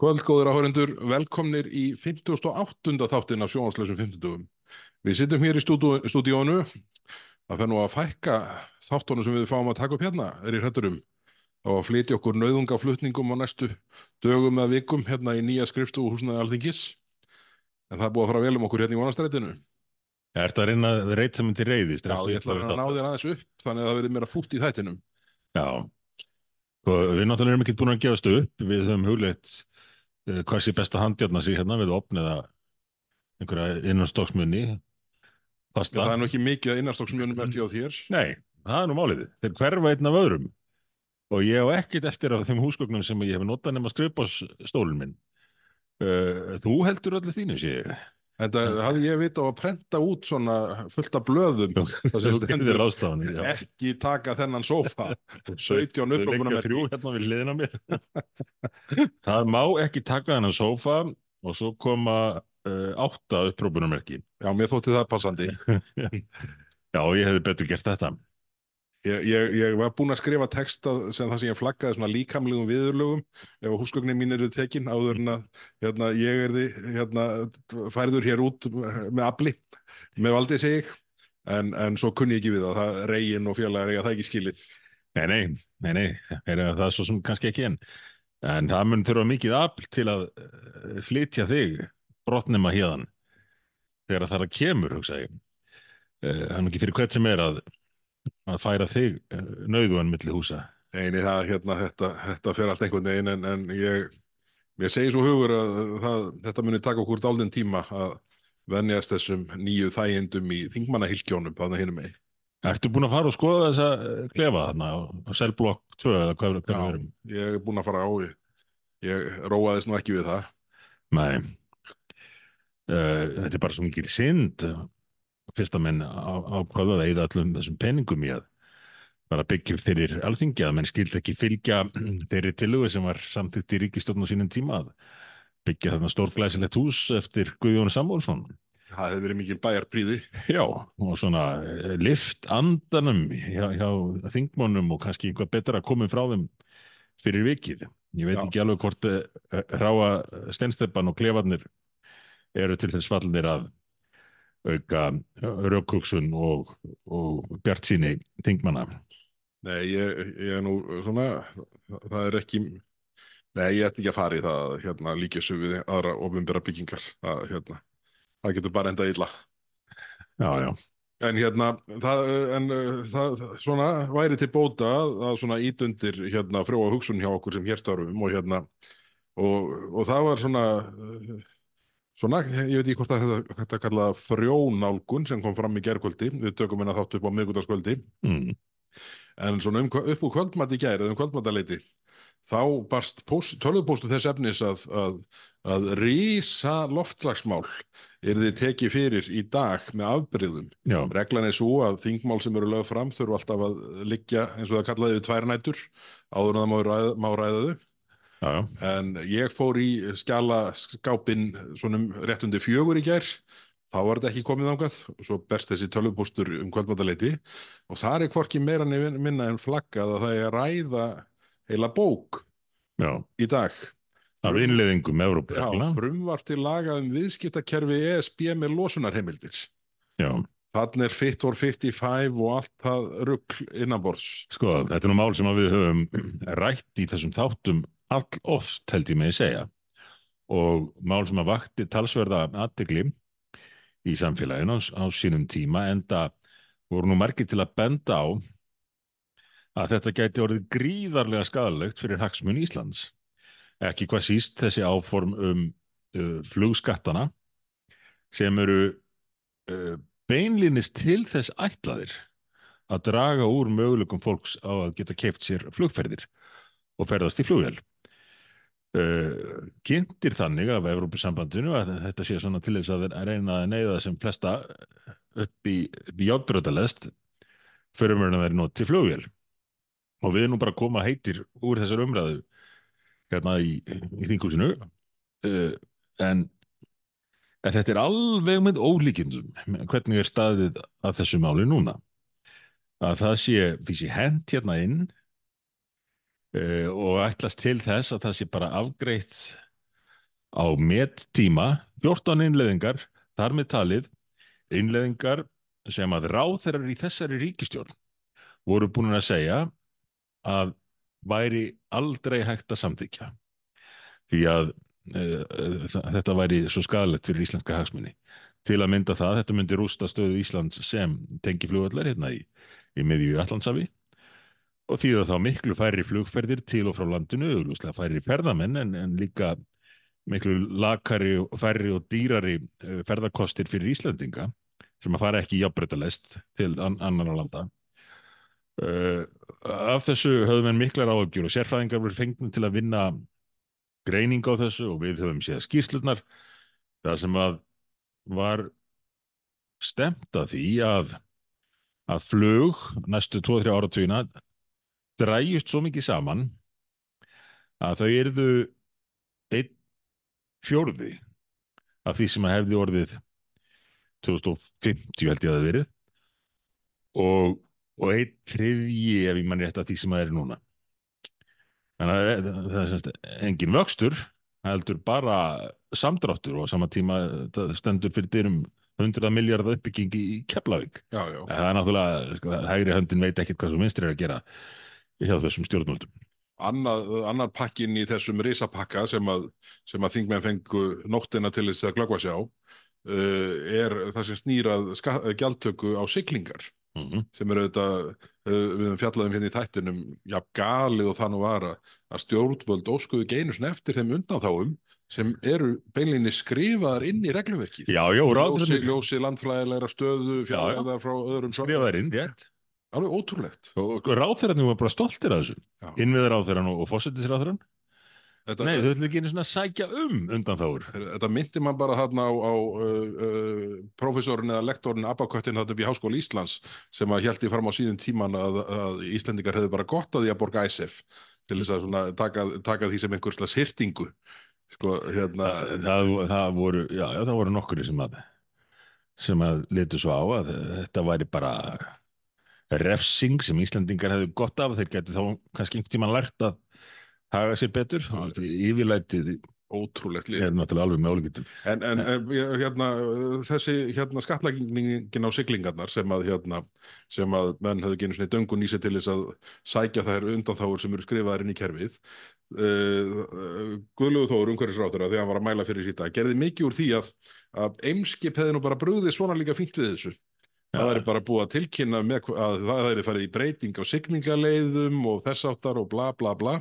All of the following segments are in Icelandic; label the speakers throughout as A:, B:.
A: Kvöld, góður áhörendur, velkomnir í 58. þáttin af sjónvarslösum 50. Við sittum hér í stúdíónu, það fer nú að fækka þáttunum sem við fáum að taka upp hérna, er í hrætturum, og að flytja okkur nauðungaflutningum á næstu dögum eða vikum hérna í nýja skriftu og húsnaði alþingis. En það er búið að fara vel um okkur hérna í vonastrætinu.
B: Er þetta að reyna reyta sem til reyðist?
A: Já, ég ætla að ná þér aðeins upp, þannig að það verið mér að fútt í þættinum.
B: Já, sko, við náttúrulega erum ekki búin að gefast upp, við höfum hugleitt uh, hvað sé best að handjarna sig hérna við opn eða einhverja innanstokksmunni,
A: það er nú ekki mikið að innanstokksmjönum ert ég á þér.
B: Nei, það er nú málið. Þeir hverfa einn af öðrum og ég á ekkert eftir af þeim húsgögnum sem ég hef notað nema skrifbásstólinn minn. Uh, þú heldur öllu þínu, sé ég.
A: Þetta hafði ég vita á að prenta út svona fullt af blöðum stendur ekki taka þennan sófa 17
B: Þau liggja
A: upprópunum
B: þrjú hérna við hliðina mér. það má ekki taka þennan sófa og svo koma uh, átta upprópunarmerki.
A: Já, mér þótti það passandi
B: Já, ég hefði betur gert þetta.
A: Ég, ég, ég var búinn að skrifa texta sem það sem ég flaggaði svona líkamlegum viðurlögum ef húsgögnin mín eru tekin áður en að hérna, ég er því hérna, færður hér út með afli með valdið sig en, en svo kunni ég ekki við það, það reygin og félagar eiga það ekki skilið
B: Nei, nei, nei, nei, er það er svo sem kannski ekki enn. En það mun þurfa mikið afl til að uh, flytja þig brottnema hérðan þegar það er að kemur, hugsa ég. Er nú ekki fyrir hvert sem er að, að færa þig uh, nauðugan milli húsa.
A: Eini það er hérna, þetta, þetta fer allt einhvern veginn en, en ég, ég segi svo hugur að það, þetta muni taka okkur dálinn tíma að venjast þessum nýju þægindum í þingmannahylgjónum þannig hinum megin.
B: Ertu búin að fara og skoða þessa uh, klefa þarna á, Selblokk 2 eða hvað, hvað við erum?
A: ég er búinn að fara á ég, ég róaðist nú ekki við það.
B: Nei. Uh, þetta er bara svo mikil synd fyrst að menn ákvaða að eða allum þessum peningum í að bara byggja fyrir alþingi að menn skildi ekki fylgja þeirri tilugu sem var samþykkt í ríkistjórn á sínum tíma að byggja þarna stórglæsilegt hús eftir Guðjón Samúlsson.
A: Það hefði verið mikil bæjarpríði.
B: Já, og svona eh, lift andanum hjá, hjá þingmónum og kannski einhvað betra að koma frá þeim fyrir vikið. Ég veit
A: Já.
B: ekki alveg hvort uh, ráa steinsteppan og klefarnir eru til þess fallnir að auka rökhugsun og, og bjart síni þingmanna.
A: Nei, ég, ég er nú svona, það, er ekki, nei, ég ætti ekki að fara í það að hérna, líka svo við aðra ofinbera byggingar. Það, hérna, það getur bara endað illa.
B: Já, já.
A: En hérna, það, en það, svona væri til bóta að svona ítundir hérna frjóa hugsun hjá okkur sem hér störfum og hérna, og, og það var svona, svona, ég veit ekki hvort að þetta, þetta kalla frjónálgun sem kom fram í gerkvöldi, við tökum hérna þátt upp á miðgutaskvöldi,
B: Mm.
A: en svona um, upp úr kvöldmætti í gær eða um kvöldmættaleiti, þá barst tölvupóstu þess efnis að, að, að rísa loftslagsmál er þið tekið fyrir í dag með afbreyðum.
B: Já,
A: Reglan er svo að þingmál sem eru lögð fram þurfa alltaf að liggja eins og það kallaði við tvær nætur áður en það má ræða, má ræða þau.
B: Já, já.
A: En ég fór í skjala skápin svona um rétt undir fjögur í gær. Þá var þetta ekki komið þangað og svo berst þessi tölvupóstur um kvöldmátaleiti og það er hvorki meira minna en flaggað að það er að ræða heila bók
B: já.
A: í dag.
B: Af innleiðingum
A: Já,
B: Evrópuregluna.
A: frumvar til laga um viðskiptakerfi ESB með losunarheimildir.
B: Já,
A: Þannig er Fit for 55 og allt það rugl innanborðs.
B: sko, þetta er nú mál sem við höfum rætt í þessum þáttum all oft held ég með að segja og mál sem að vakti talsverða aðtegli í samfélaginu á, sínum tíma enda voru nú margir til að benda á að þetta gæti orðið gríðarlega skadalegt fyrir hagsmun Íslands. Ekki hvað síst þessi áform um uh, flugskattana sem eru uh, beinlinnist til þess ætlaðir að draga úr möguleikum fólks á að geta keift sér flugferðir og ferðast í flugvél. Uh, kynntir þannig af Evrópusambandinu að þetta sé svona til þess að reyna að neyða sem flesta upp í, í játbröðalest fyrir mörgum að þeir noti flugvél. Og við erum nú bara að koma heitir úr þessar umræðu hérna í, í þingúsinu uh, en, en þetta er alveg með ólíkindum hvernig er staðið að þessu máli núna. Að það sé, því sé hent hérna inn uh, og ætlast til þess að það sé bara afgreitt á mettíma 14 innleðingar, þar með talið innleðingar sem að ráþeirar í þessari ríkistjórn voru búin að segja að væri aldrei hægt að samþykja því að uh, þetta væri svo skadalegt fyrir íslenska hagsmunni til að mynda það, þetta myndi rústa stöðu Íslands sem tengi flugvallar hérna í, í miðju Allandsafi og því þá miklu færri flugferðir til og frá landinu, auðvitað færri ferðamenn en, en líka miklu lakari færri og dýrari uh, ferðarkostir fyrir Íslandinga sem að fara ekki í jafnbreytalest til an annan á landa. Uh, af þessu höfum við miklar áhugjur og sérfræðingar verið fengnum til að vinna greining á þessu og við höfum séð skýrslurnar. Það sem að var stemt að því að að flug næstu 2-3 áratvína dræjust svo mikið saman að þau erðu einn fjórði af því sem að hefði orðið 2050 held ég að það verið og, og einn þriðji ef ég mann rétt að því sem það er núna. Þannig að það, er semst engin vöxtur heldur bara samdráttur og sama tíma stendur fyrir dyrum 100 miljardar uppbygging í Keflavík.
A: Já, já.
B: það er náttúrulega, sko, hægri höndin veit ekkert hvað þú minnstri er að gera hjá þessum stjórnvöldum
A: Annað, annar pakkin í þessum risapakka sem að, sem að þingmenn fengu nóttina til þess að glöggva sjá uh, er það sem snýrað gjaldtöku á siglingar
B: mm -hmm.
A: sem eru auðvitað, uh, við höfum fjallaðum hérna í þættinum, já galið og það nú var að, stjórnvöld óskuðu geinusn eftir þeim undanþáum sem eru beinlinni skrifaðar inn í regluverkið.
B: Já, já, ráðurinn
A: ljósi landfræðilegra stöðu, fjallaðar frá öðrum svæðum.
B: skrifaðar inn, rétt
A: Alveg ótrúlegt.
B: og ráðherrarnir var bara stoltir að þessu. Innviður ráðherran og, fósettisráðherran
A: Þetta,
B: Nei, þau ætlum ekki einu svona að sækja um undan þáur
A: Þetta myndi man bara þarna á, á uh, uh, professorin eða lektorin Abaköttin þarna upp í Háskóla Íslands sem að í fram á síðan tíman að, að Íslendingar hefðu bara gott að því að borga ISF til þess að svona, taka, taka því sem einhver slags hirtingu. Sko, hérna,
B: það, það, það voru, já, já, það voru nokkur sem að sem að litu svo á að þetta væri bara refsing sem Íslendingar hefðu gott af. Þeir getur þá kannski einhvern tímann lært að haga sér betur. Yfirlætið
A: ótrúlegt. Lið.
B: er náttúrulega alveg með ólíkindum
A: En, en eh, hérna, þessi hérna, skattlækningin á siglingarnar sem að, hérna, sem að menn hefðu genið svona í döngun í sig til þess að sækja þær undanþáur sem eru skrifaðar inn í kerfið. Uh, Guðlúðu Þór, umhverfisrátur þegar hann var að mæla fyrir síta, gerði mikið úr því að, að eimskip hefði nú bara brúðið svona líka fínt við þessu Það væri bara búið að tilkynna með, að það væri farið í breyting á siglingaleiðum og þess áttar og bla bla bla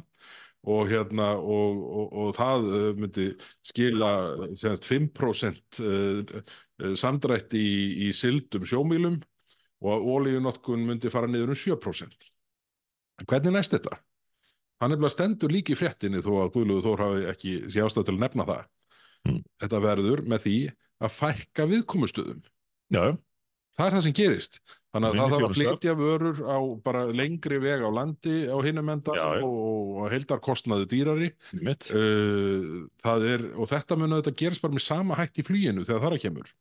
A: og hérna og, og, og það uh, myndi skila semast 5% uh, uh, samdrætt í, í sildum sjómílum og ólíunotkun myndi fara niður um 7%. En hvernig næst þetta? Hann er bara stendur líki fréttinni þó að Guðlúður Þór hafi ekki sé ástæð til að nefna það.
B: Mm.
A: Þetta verður með því að fækka viðkomustöðum.
B: Já,
A: Það er það sem gerist. Þannig að það þarf að flytja vörur á bara lengri veg á landi á
B: já.
A: og, heildarkostnaðu dýrari. Uh, er, og þetta mun að þetta gerist bara með sama hætt í flýinu þegar það er að kemur.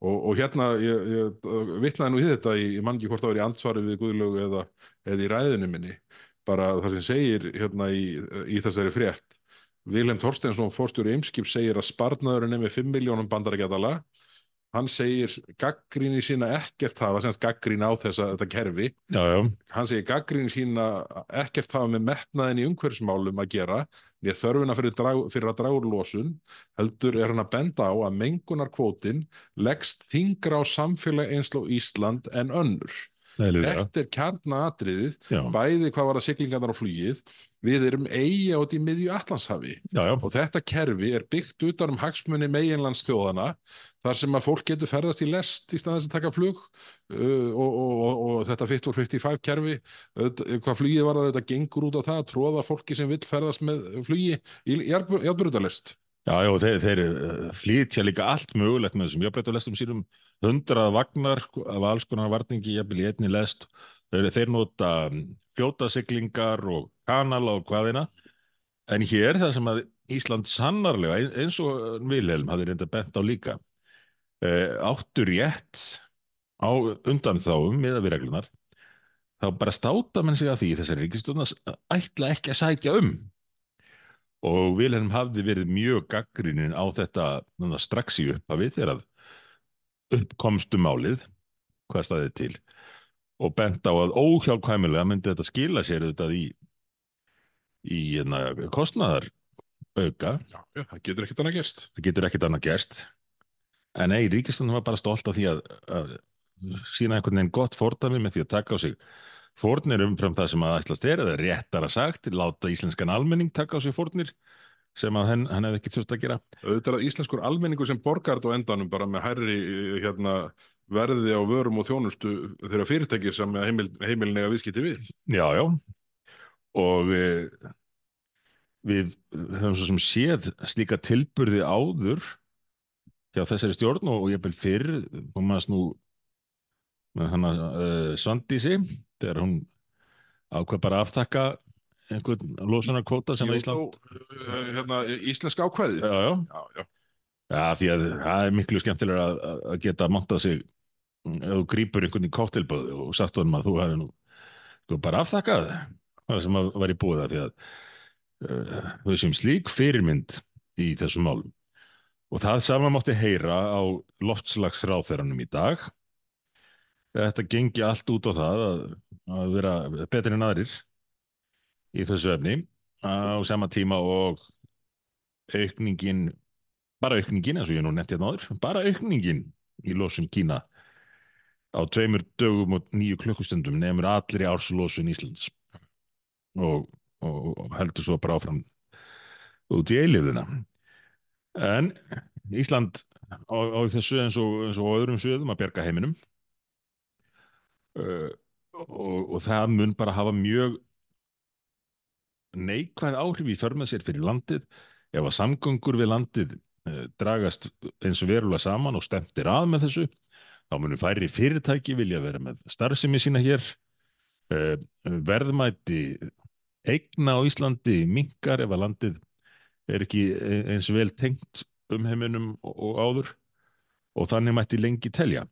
A: Og, og hérna, ég, ég vitnaði nú í þetta, í, ég man ekki hvort það var í ansvari við Guðlögu eða, eða í ræðinu minni, bara það sem segir hérna í, í þessari frétt. Vilhelm Þorsteinsson, fórstjóri Eimskip, segir að sparnaðurinn er með 5 miljónum bandarækjadala hann segir gaggríni sína ekkert hafa, semst gaggrín á þessa, þetta kerfi,
B: Já, já,
A: hann segir gaggríni sína ekkert hafa með metnaðin í umhverfismálum að gera, nýja þörfina fyrir, drag, fyrir að draga úr losun, heldur er hann að benda á að mengunarkvótin leggst þingra á samfélag eins og Ísland en önnur. Þetta er kjarnaatriðið,
B: Já,
A: bæði hvað var að siglingarnar á flugið, við erum eigi átt í miðju Allandshafi
B: já, já,
A: og þetta kerfi er byggt utan um hagsmunni meginlandsþjóðana þar sem að fólk getur ferðast í lest í staðins að taka flug uh, og, og, og, og þetta Fit for 55 kerfi auðvitað- hvað flugið var að þetta gengur út á það að tróða fólki sem vill ferðast með flugi í járbrútalest
B: já, já, þeir, þeir eh, flytja líka allt mögulegt með þessum jafnbreytalestum sínum. Hundrað vagnar af alls konar varningi, jafnvel í einni lest. Þeir, þeir nota fljótasiglingar og kanala og hvaðina en hér það sem að Ísland sannarlega ein- eins og Vilhelm hafði reynda bent á líka eh, áttu rétt á undanþáum miða við reglunar þá bara státa menn sig að því þessari ríkistjórn að ætla ekki að sækja um og Vilhelm hafði verið mjög gaggrinin á þetta strax í upphafi þegar að uppkomstu málið hvað staðið til og bent á að óhjálpkvæmilega myndi þetta skila sér auðvitað í í hérna, kostnaðar auka,
A: Já, já, það getur ekkert annað gerst.
B: það getur ekkert annað gerst en ei, Ríkistöndin var bara stolt af því að, að sína einhvern veginn gott fordæmi með því að taka á sig fórnir umfram það sem að ætlast er eða réttara sagt, láta íslenskan almenning taka á sig fórnir sem að hann, hann hefði ekki þurft að gera.
A: Auðvitað er að íslenskur almenningur sem borgar þetta á endanum bara með hærri eh, hérna, verði á vörum og þjónustu þeirra fyrirtæki sem heimil, heimilin eiga viðskipti við.
B: Já, já. Og e, við höfum svo sem séð slíka tilburði áður hjá þessari stjórn og, ég bel fyrr. Og maður nú með hann að uh, Svandísi þegar hún ákveð bara aftakka einhvern losunarkvóta sem að Ísland
A: uh, hérna, íslenska ákvæði.
B: Já, já,
A: Já, já.
B: því að það er miklu skemmtilega að, að- geta montað sig ef þú grípur einhvern í kóttelböð og sagt honum að þú hefði nú sko, bara afþakkað það sem að var í búið það því að uh, við séum slík fyrirmynd í þessum málum og það sama mátti heyra á loftslagsráþeranum í dag þetta gengi allt út á það að, að vera betri en aðrir í þessu efni á sama tíma og aukningin bara aukningin eins og ég nú nefnt hérna áður bara aukningin í losun Kína á tveimur dögum og nýju klukkustundum nefnir allir í árslosun Íslands. Og, og, og heldur svo bara áfram út í eilíðuna en Ísland á, á þessu eins og, eins og öðrum sviðum að bjarga heiminum uh, og, og það mun bara hafa mjög neikvæð áhrif í för með sér fyrir landið. Ef að samgöngur við landið uh, dragast eins og verulega saman og stemtir að með þessu þá munum færri fyrirtæki vilja vera með starfsemi sína hér. Uh, verðmæti eigna á Íslandi minkar ef að landið er ekki eins vel tengt um heiminum og, og áður. Og þannig mætti lengi telja.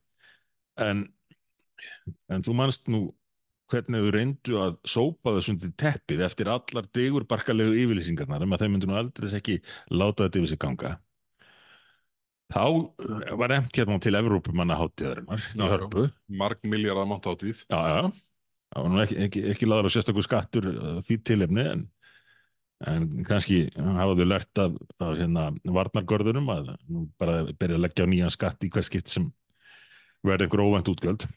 B: En, en þú manst nú hvernig þau reyndu að sópa þessu undir teppið eftir allar digur barkalegu yfirlýsingarnar um að þeim myndu nú aldrei ekki láta þetta yfir sig ganga. Þá eh, var emt hérna til Evrópumanna hátíðarinnar í hörpu.
A: Marg miljardar mátt átíð.
B: já, já, það var nú ekki, ekki, ekki laður á sérstakur skattur uh, því tilefni en, en kannski hafa þau lært af, af hérna varnargörðunum að nú bara byrja að leggja á nýjan skatt í hver skipt sem verði einhver óvænt útgjöld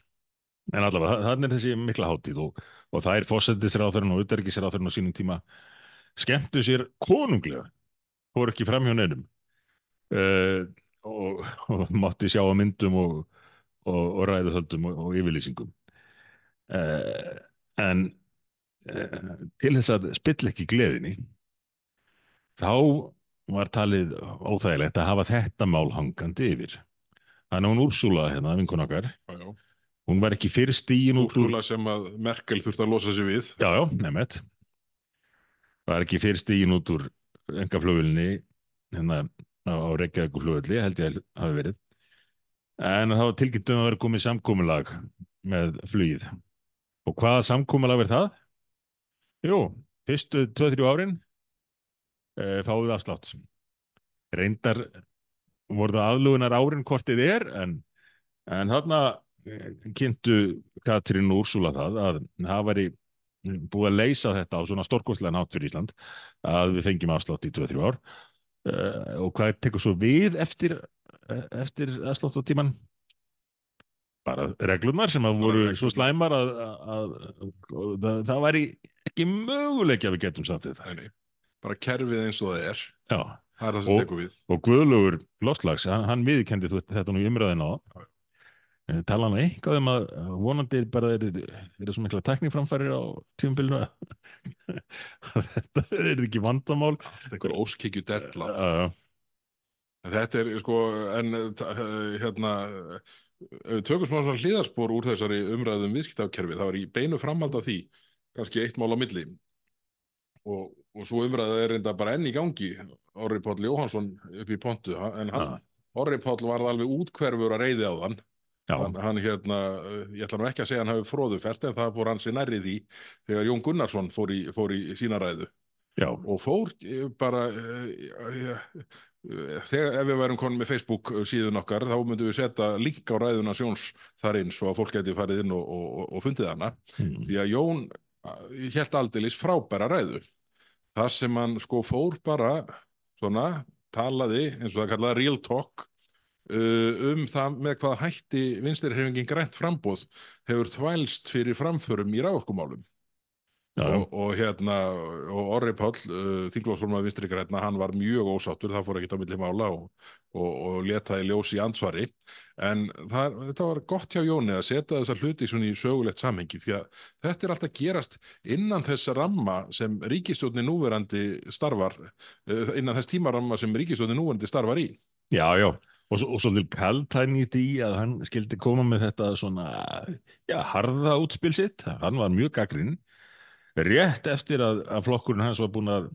B: en allavega, þa- þannig er þessi mikla hátíð og, og það er fósendisráðferðin og utergisráðferðin á sínum tíma skemmtu sér konunglega fór ekki fram hjá neinum. Uh, og, og mátti sjá á myndum og, og, ræðuhöldum og, yfirlýsingum. Uh, en uh, til þess að spilla ekki gleðinni þá var talið óþægilegt að hafa þetta mál hangandi yfir. Þannig að hún Úrsúla hérna, vinkun okkar.
A: Já, já.
B: Hún var ekki út úr
A: Úrsúla sem að Merkel þurfti að losa sig við.
B: já, já, nefnt var ekki fyrir stíin út úr engaflugulni hérna á, á Reykjavíkuflugulli held ég að hafi verið. En það var tilkynnt um að vera komið samkómulag með flugið. Og hvaða samkómulag er það? Jú, fyrstu 2-3 árin e, fáum við afslátt. Reyndar voru það aðlugunar árin hvort þið er en, en þarna eh, kynntu Katrín Úrsula það að það væri búið að leysa þetta á svona stórkostlega nátt fyrir Ísland að við fengjum afslátt í 2-3 ár uh, og hvað tekur svo við eftir, eh, eftir afsláttatíman bara reglunar sem að voru svo slæmar að, að, að, að það, það væri ekki möguleik að við getum samt þetta
A: Nei. Bara kerfið eins og það er.
B: Já,
A: Það er það sem tekur við.
B: og Guðlugur Loftslags, hann, hann viðkendi þetta nú í umræðin á
A: Já.
B: En tala hann eitthvað um að vonandi bara er, er svo mikla tækniframfærir á tímabilinu að þetta er ekki vandamál
A: einhver óskikju della.
B: uh,
A: Þetta er sko, en hérna, tökum smá svona hliðarspor úr þessari umræðum viðskiptakerfi, það var í beinu framhald af því, kannski eitt mál á milli. Og, og svo umræða er reynda bara enn í gangi, Orri Páll Jóhansson upp í pontu, en hann, Orri Páll var alveg útkverfur að reyði á þann. Hann, hann hérna, uh, ég ætla nú ekki að segja hann hafi fróðufest, en það fór hans í nærri því þegar Jón Gunnarsson fór í, fór í sína ræðu.
B: Já,
A: og fór eh, bara uh, þegar ef við værum konum með Facebook síðun okkar þá myndum við setja link á ræðuna sjóns þar inn svo að fólk geti farið inn og, og, og fundið hana
B: mm.
A: því að Jón helt aldeilis frábæra ræðu þar sem hann sko fór bara svona talaði eins og það kallaði real talk um það með hvaða hætti vinstirhreyfingin grænt frambóð hefur þvælst fyrir framförum í
B: já.
A: og, og hérna og Orri Páll, uh, þinglósformaður vinstri græna, hann var mjög ósáttur, það fór ekkert á milli mála og, og, og letaði ljós í ansvari en það, þetta var gott hjá Jóni að setja þessa hluti í sögulegt samhengi því að þetta er alltaf gerast innan þess ramma sem ríkistjórni núverandi starfar uh, innan þess tímaramma sem ríkistjórni núverandi starfar í.
B: Já, já, og, svo- og svolítið kaltæn í að hann skildi koma með þetta svona, já, harða útspil sitt, hann var mjög gaggrinn, rétt eftir að, að flokkurinn hans var búinn að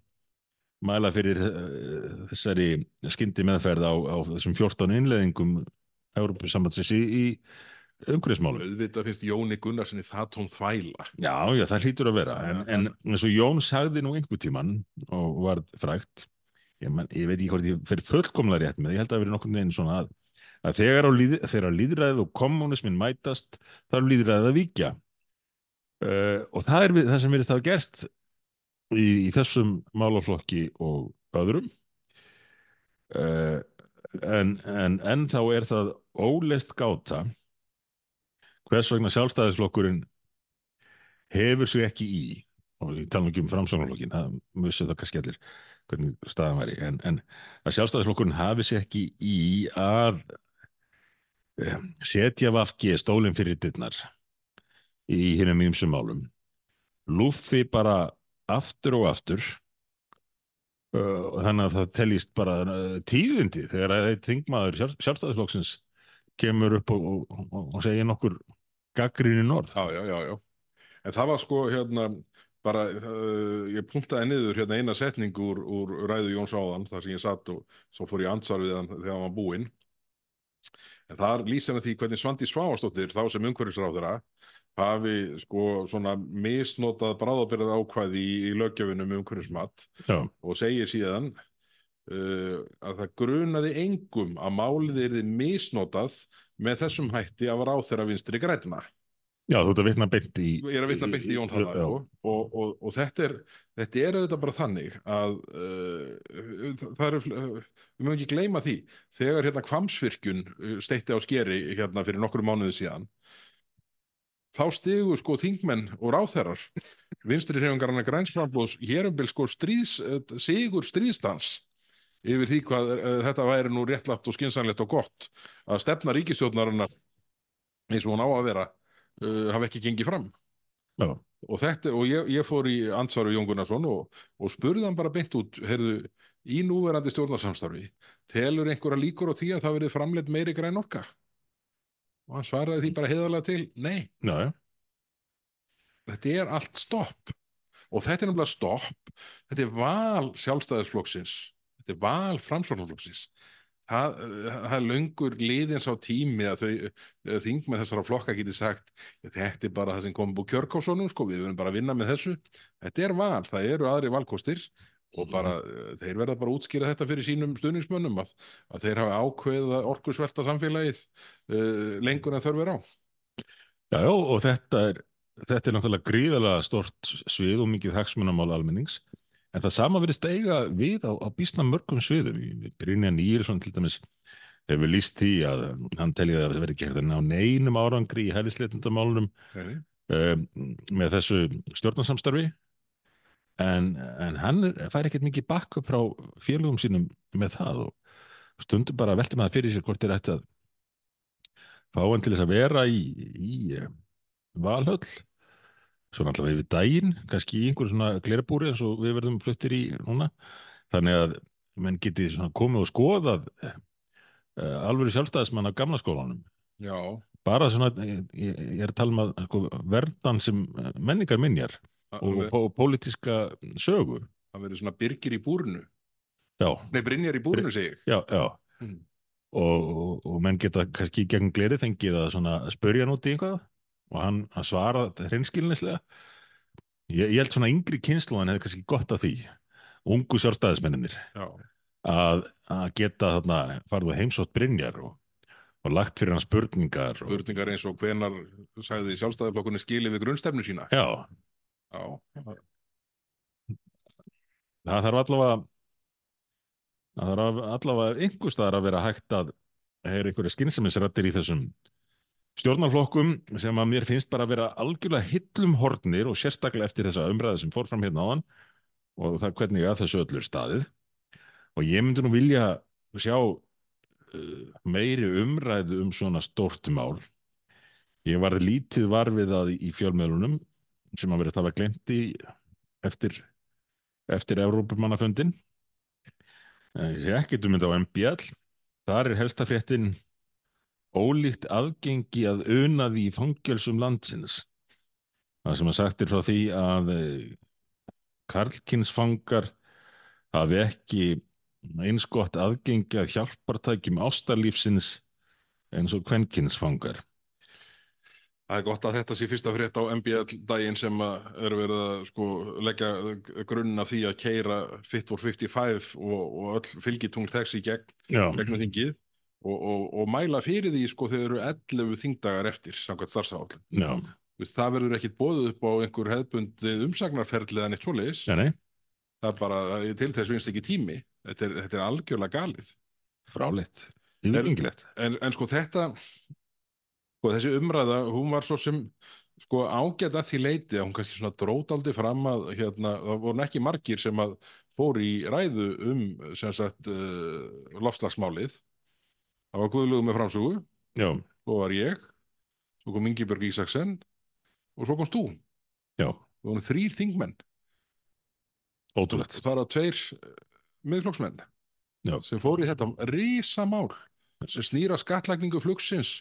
B: mæla fyrir uh, þessari skyndi meðferð á, á þessum 14 innleðingum Európusambandsins í, í umhverfismálum.
A: auðvitað finnst Jóni Gunnarssoni það tóm þvæla.
B: Já, já, það hlýtur að vera, en, en eins og Jón sagði nú einhver tíman og var frægt, ég, man, ég veit ekki hvort ég fer fullkomlega rétt með, ég held að það verið nokkurn veginn svona að, að þegar, á líð, líðræðið og kommunismin mætast, þá er líðræðið að víkja. Uh, og það er það sem verið það gerst í, í þessum málaflokki og öðrum. Uh, en, en ennþá er það óleist gáta hvers vegna sjálfstæðisflokkurinn hefur sig ekki í og ég tala ekki um framsóknarflokkin það mussu það kannski allir hvernig staðan væri. En, en að sjálfstæðisflokkurinn hafi sig ekki í að um, setja vafki stólinn fyrir dittnar í hinnum ýmsum málum. Lúffi bara aftur og aftur uh, og þannig að það teljist bara uh, tíðindi þegar að þingmaður sjálf, sjálfstæðisflokksins kemur upp og, og, og, og segir nokkur gaggrinni norð.
A: Já, já, já, já. En það var sko hérna bara, uh, ég puntaði niður hérna eina setning úr, úr ræðu Jóns Áðan þar sem ég satt og svo fór ég ansvar við hann þegar hann var búinn. En þar lýsir hann því hvernig Svandi Svavastóttir þá sem umhverfisráðara hafi sko svona misnotað bráðabirða ákvæði í, í löggjöfinum um umhverfismat og segir síðan uh, að það grunaði engum að málið yrði misnotað með þessum hætti af ráþeira vinstri grænna.
B: Já þú ert að vitna beint í
A: Ég er að vitna beint í Jón sko. og, og, og þetta er þetta er auðvitað bara þannig að uh, það er uh, við mögum ekki gleyma því þegar hérna kvamsvirkjun uh, steitti á skeri hérna fyrir nokkru mánuði síðan þá stigu sko þingmenn og ráþerar vinstri hrefingarna grænsframblóðs hér um bil sko stríðs, sigur stríðstans yfir því hvað uh, þetta væri nú réttlátt og skynsanlegt og gott að stefna ríkistjórnarinnar eins og hún á að vera uh, hafa ekki gengið fram.
B: Já,
A: og, þetta, og ég, ég fór í ansvaru Jón Gunnarsson og, og spurði hann bara beint út heyrðu, í núverandi stjórnarsamstarfi telur einhverja líkur á því að það verið framleitt meiri græn orka? Og hann svaraði því bara heiðarlega til nei,
B: já,
A: þetta er allt stopp. Og þetta er nefnilega stopp. Þetta er val sjálfstæðisflokksins. Þetta er val framsóknarflokksins það, það er löngur liðins á tími að þau eh, þing með þessara flokka geti sagt þetta er bara það sem kom búið kjörkásonum sko, við verðum bara að vinna með þessu. Þetta er val, það eru aðri valkostir og bara, eh, þeir verða bara að útskýra þetta fyrir sínum stuðningsmönnum að, að þeir hafa ákveðið að orku svelta samfélagið uh, lengur en þörf er á.
B: Já, já, og þetta er þetta er náttúrulega gríðalega stort svið og mikið hagsmunamál almennings en það sama verið steiga við á, á býsna mörgum sviðum. Brynjan Írisson til dæmis hefur líst því að hann telji að það verið gerðin á neinum árangri í hælisleitundamálunum
A: okay.
B: um, með þessu stjórnarsamstarfi. En, en hann fær ekkert mikið bakk upp frá félögum sínum með það og stundum bara velti maður fyrir sér hvort er ætti að fá hann til þess að vera í, í eh, valhöll svona allavega yfir daginn kannski í einhverju svona glerabúri eins og við verðum fluttir í núna. Þannig að menn geti svona komið og skoðað uh, alvöru sjálfstæðismann af gamla skólanum.
A: Já,
B: bara svona, ég, ég ég er að tala um að sko, verðan sem eh, menningar minjar
A: það
B: og, og pólitíska sögu.
A: Það verður svona byrgir í búrnu
B: já,
A: Nei, Brynjar í búrnu segi ég.
B: Já, já.
A: Mm.
B: og, og, og menn geta kannski gegn gleri fengið að svona út í einhvað og hann að svara hreinskilnislega. Ég, ég held svona yngri kynsluðan hefði kannski gott af því ungu sjálfstæðismenninir
A: já,
B: að, að geta þarna farið og heimsótt Brynjar og, og lagt fyrir hann spurningar og,
A: spurningar eins og hvenar sagði sjálfstæðarflokkunni skili við grunnstefnu sína?
B: Já,
A: já,
B: það þarf allavega það þarf allavega einhver staðar að vera hægt að heyra einhverja skynsamisrættir í þessum stjórnarflokkum sem að mér finnst bara að vera algjörlega hillum hornir og sérstaklega eftir þessa umræði sem fór fram hérna áðan og það hvernig að þessu öllur staðið. Og ég myndi nú vilja sjá uh, meiri umræðu um svona stórt mál. Ég var lítið varfið að í fjölmiðlunum sem að verðist hafa glemt í eftir eftir Evrópumannafundin ég sé ekkert um þetta á MBL þar er helsta fréttin ólíkt aðgengi að unaði í fangelsum landsins. Það sem að sagt er frá því að eh, karlkinsfangar hafi ekki eins gott aðgengi að hjálpartækjum ástarlífsins eins og kvenkinsfangar
A: Það er gott að þetta sé fyrsta frétt á MBL daginn sem er verið að sko, leggja grunn af því að keira Fit for 55 og, og öll fylgitungl þess í gegn,
B: Já,
A: gegnum þingið og, og, og mæla fyrir því sko þegar eru 11 þingdagar eftir samkvæmt starfsáhaldin. Það verður ekkit bóðið upp á einhver hefðbundið umsagnarferðlið en eitt svoleiðis.
B: nei,
A: Það er bara, til þess vinst ekki tími. Þetta er, þetta er algjörlega galið.
B: fráleitt yfirgengilegt
A: En, en sko þetta, sko þessi umræða, hún var svo sem sko ágætt að því leiti að hún kannski svona drótaldi fram að hérna, það voru ekki margir sem að fór í ræðu um sem sagt uh, lofslagsmálið. Það var Guðlugum með framsögu,
B: Já,
A: svo var ég, svo kom Ingibjörg Ísaksen og svo komst þú.
B: já,
A: Það voru þrýr þingmenn.
B: ótrúlegt.
A: Það var tveir uh, miðflokksmenn.
B: Já.
A: sem fór í þetta risamál sem snýra skattlagningu flugsins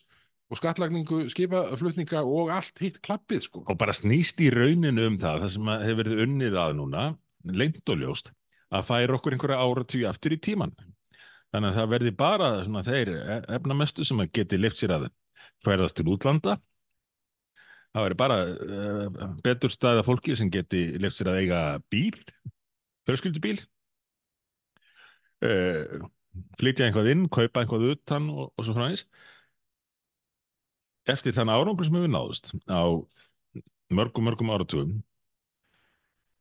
A: og skattlagningu skipaflutninga og allt hitt klappið sko.
B: og bara snýst í rauninu um það það sem að hefur verið unnið að núna lengt og ljóst að færa okkur einhverja áratugja aftur í tíman þannig að það verði bara svona þeir efnamestu sem geti lift sér að færðast til útlanda. Það verði bara uh, betur staða fólki sem geti lift sér að eiga bíl fjölskyldubíl. Uh, flytja einhvað inn, kaupa einhvað utan og, og svo frá eins eftir þann árangur sem hefur náðust á mörgum, mörgum áratugum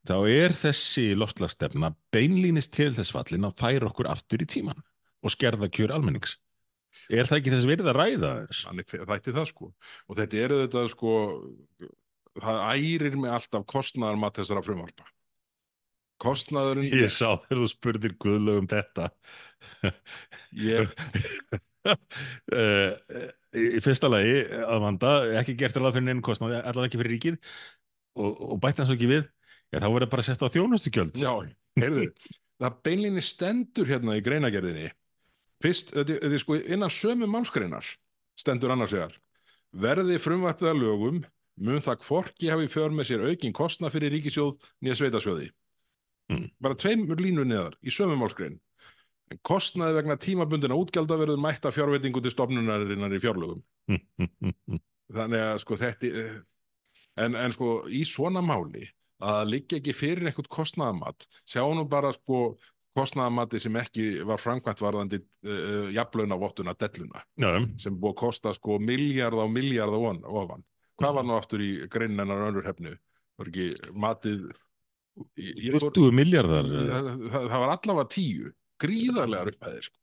B: þá er þessi loftlastefna beinlínist til þess fallin að færa okkur aftur í tíman og skerða kjör almennings. Er það ekki þess verið að ræða þess?
A: Þannig þætti það sko. Og þetta eru þetta sko, það ærir mig alltaf kostnaðarmat þessara frumvarpa. Kostnaðurinn,
B: Ég sá þegar þú spurðir Guðlaug um þetta.
A: ég,
B: Eh, Í fyrsta lagi að vanda, ekki gert alveg fyrir neinn kostnaði, allavega ekki fyrir ríkið og, og bætti hans ekki við, já þá verður bara sett á þjónustugjöld.
A: já, heyrðu, það beinlinni stendur hérna í greinagerðinni. Fyrst, þetta, er sko innan sömu málskreinar, stendur annars vegar. Verði frumvarpið að lögum, mun það hvorki hafi för með sér aukin kostnað fyrir ríkisjóð nýja sveitasjóði.
B: Mm.
A: Bara tveimur línu neðar í sömu málskrein. En kostnaði vegna tímabundina útgjalda verður mætta fjárveitingu til stofnunarinnar í fjárlögum. Þannig að sko þetta en, en sko í svona máli að það liggja ekki fyrir eitthvað kostnaðamat sjá nú bara sko kostnaðamati sem ekki var framkvæmt varðandi uh, jafnlauna vottuna delluna
B: Já,
A: sem búið að kosta sko miljard á miljard á ofan hvað var nú aftur í greinennar önnur hefnu var ekki matið ég, ég fór,
B: 20 miljardar.
A: það, það, það var allavega tíu gríðarlegar upphæðir sko,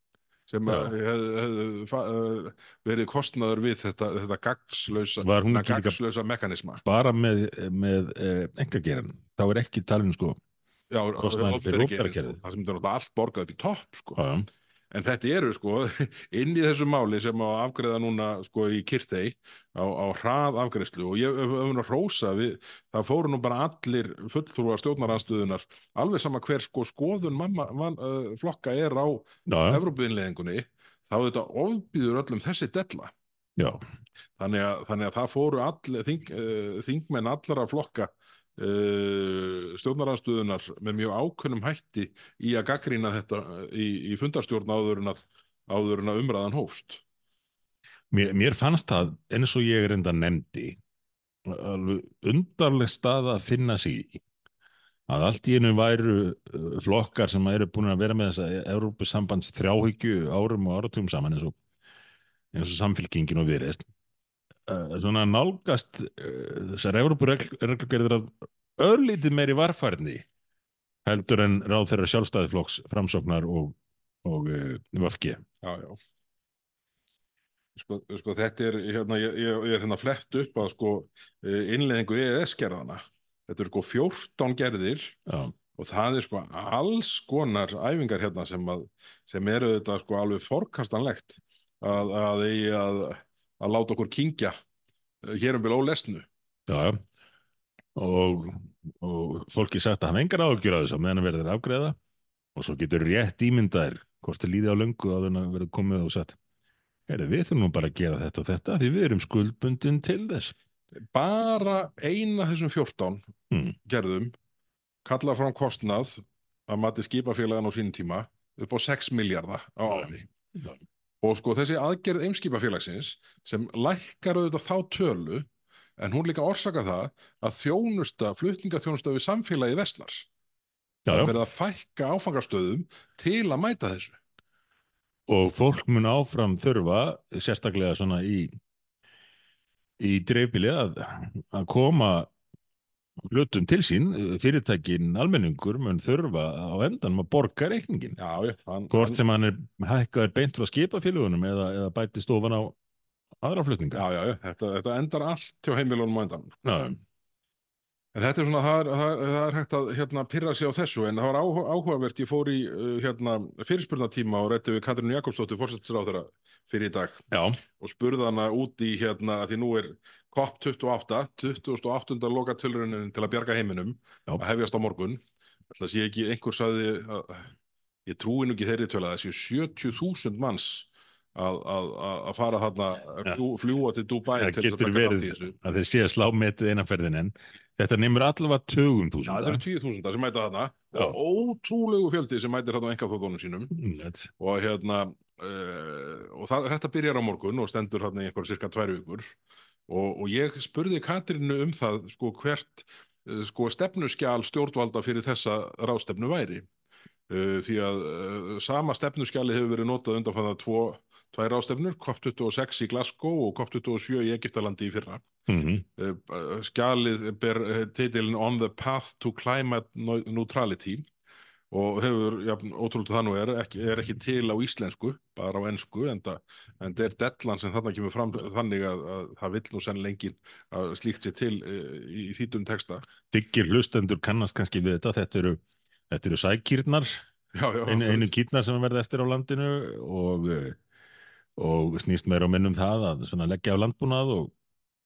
A: sem
B: Já.
A: hefðu hef, hef, verið kostnaður við þetta, þetta gagslausa mekanisma
B: Bara með, með eh, engageran. Þá er ekki talin sko.
A: Já,
B: Kostnaður fyrir
A: opinbera
B: opinbera
A: kerfið,
B: kerfið.
A: það sem þetta er náttúrulega allt borgað upp í topp sko.
B: Já, já.
A: en þetta eru sko inn í þessu máli sem á afgreða núna sko í Kyrtei á, á hrað afgreðslu og ég hef hef að hrósa við, það fóru nú bara allir fulltrúar stjórnaranstöðunar alveg sama hver sko skoðun mamma, man, uh, flokka er á. Evrópuinnleðingunni þá þetta ofbýður öllum þessi della þannig að, þannig að það fóru all, þing, uh, þingmenn allara flokka uh, stjórnaranstöðunar með mjög ákunnum hætti í að gaggrýna þetta uh, í, í fundarstjórn áður en að, áður að umræðan hófst.
B: Mér, mér fannst það eins og ég er enda nefndi undarleg stað að finna sig í. Að allt í einu væru uh, flokkar sem eru búin að vera með þessa Európusambands þrjáhyggju árum og áratugum saman eins og, og samfélkingin og viðreist svona nálgast uh, þessar Európureglugerðir af örlítið meiri varfærni heldur en ráð þeirra sjálfstæðiflokks framsóknar og, og uh, vafki
A: Já, já. Sko, sko þetta er, hérna, ég, ég er hérna flett upp að sko eh, innleiðingu EES-gerðana. Þetta eru sko 14 gerðir
B: Já,
A: og það er sko alls konar æfingar hérna sem, að, sem eru þetta sko alveg forkastanlegt að, að, að, að láta okkur kingja eh, hér um bil ólesnu.
B: já, já. Og, og fólki sagt að hann engar ágjur á þess að meðan verður afgreða og svo getur rétt ímyndaðir hvort þið líði á löngu að það verður komið og sagt við þurfum nú bara að gera þetta og þetta því við erum skuldbundin til þess
A: Bara eina þessum 14
B: Hmm.
A: gerðum kalla fram kostnað að mati skipafélagan á sínum tíma upp á 6 miljardar á ári.
B: Já.
A: Og sko þessi aðgerð eimskipafélagsins sem lækkar auðvitað þá tölu en hún líka orsaka það að þjónusta, flutningaþjónusta við samfélagi vestnar. Það er verið að fækka áfangastöðum til að mæta þessu.
B: og fólk mun áfram þurfa sérstaklega svona í í dreifbili að, að koma hlutum til sín fyrirtækin almenningur mun þurfa á endanum að borga reikningin
A: Já, já. Hann,
B: hvort sem hann er hækkaður beint frá skipafélagunum eða, eða bæti stofan á aðra flutninga
A: Já, já, já. Þetta, þetta endar allt hjá heimilunum á endan.
B: já,
A: En þetta er svona, það er, það er, það er hægt að hérna, pyrra sig á þessu, en það var áhu- áhugavert, ég fór í uh, hérna, fyrirspurnatíma og rætti við Katrínu Jakobsdóttur, fórsættisráðara fyrir í dag
B: já,
A: og spurði hana út í hérna, því nú er COP28, 28. loka tölrunin til að bjarga heiminum,
B: Já.
A: að hefjast á morgun. Ætla sé ekki, einhver sagði, að, ég trúi nú ekki þeirri tölu að það séu 70.000 manns að, að, að fara þarna, að fljú, fljúa til Dubai
B: það
A: til þess að taka
B: verið
A: í þessu.
B: að þeir sé að slá metið einaferðin en þetta nemur allavega tugum
A: Já, það
B: þúsunda
A: eru 10.000 sem mæta þarna
B: Já.
A: og ótrúlegu fjöldi sem mætir þarna á engaþóðunum sínum
B: Nett.
A: og hérna uh, og það, þetta byrjar á morgun og stendur þarna í einhver cirka tvær vikur og, og ég spurði Katrínu um það sko hvert uh, sko stefnuskjál stjórnvalda fyrir þessa ráðstefnu væri. Uh, því að uh, sama stefnuskjali hefur verið notað undan það tvo tvær ráðstefnur, COP26 í Glasgow og COP27 í Egyptalandi í fyrra.
B: Mhm.
A: uh, skjalið ber titilin On the Path to Climate Neu- Neutrality og hefur, já, ótrúlega það nú er ekki, er ekki til á íslensku bara á ensku, en það er dellan sem þarna kemur fram þannig að, að það vill nú senn lengin að slíkt sér til uh, í, í þýtum texta.
B: Diggir hlustendur kannast kannski við þetta þetta eru, þetta eru sækýrnar
A: já, já,
B: einu, einu kýrnar sem verða eftir á landinu og, eh, og snýst meira og minnum það að leggja á landbúnað og,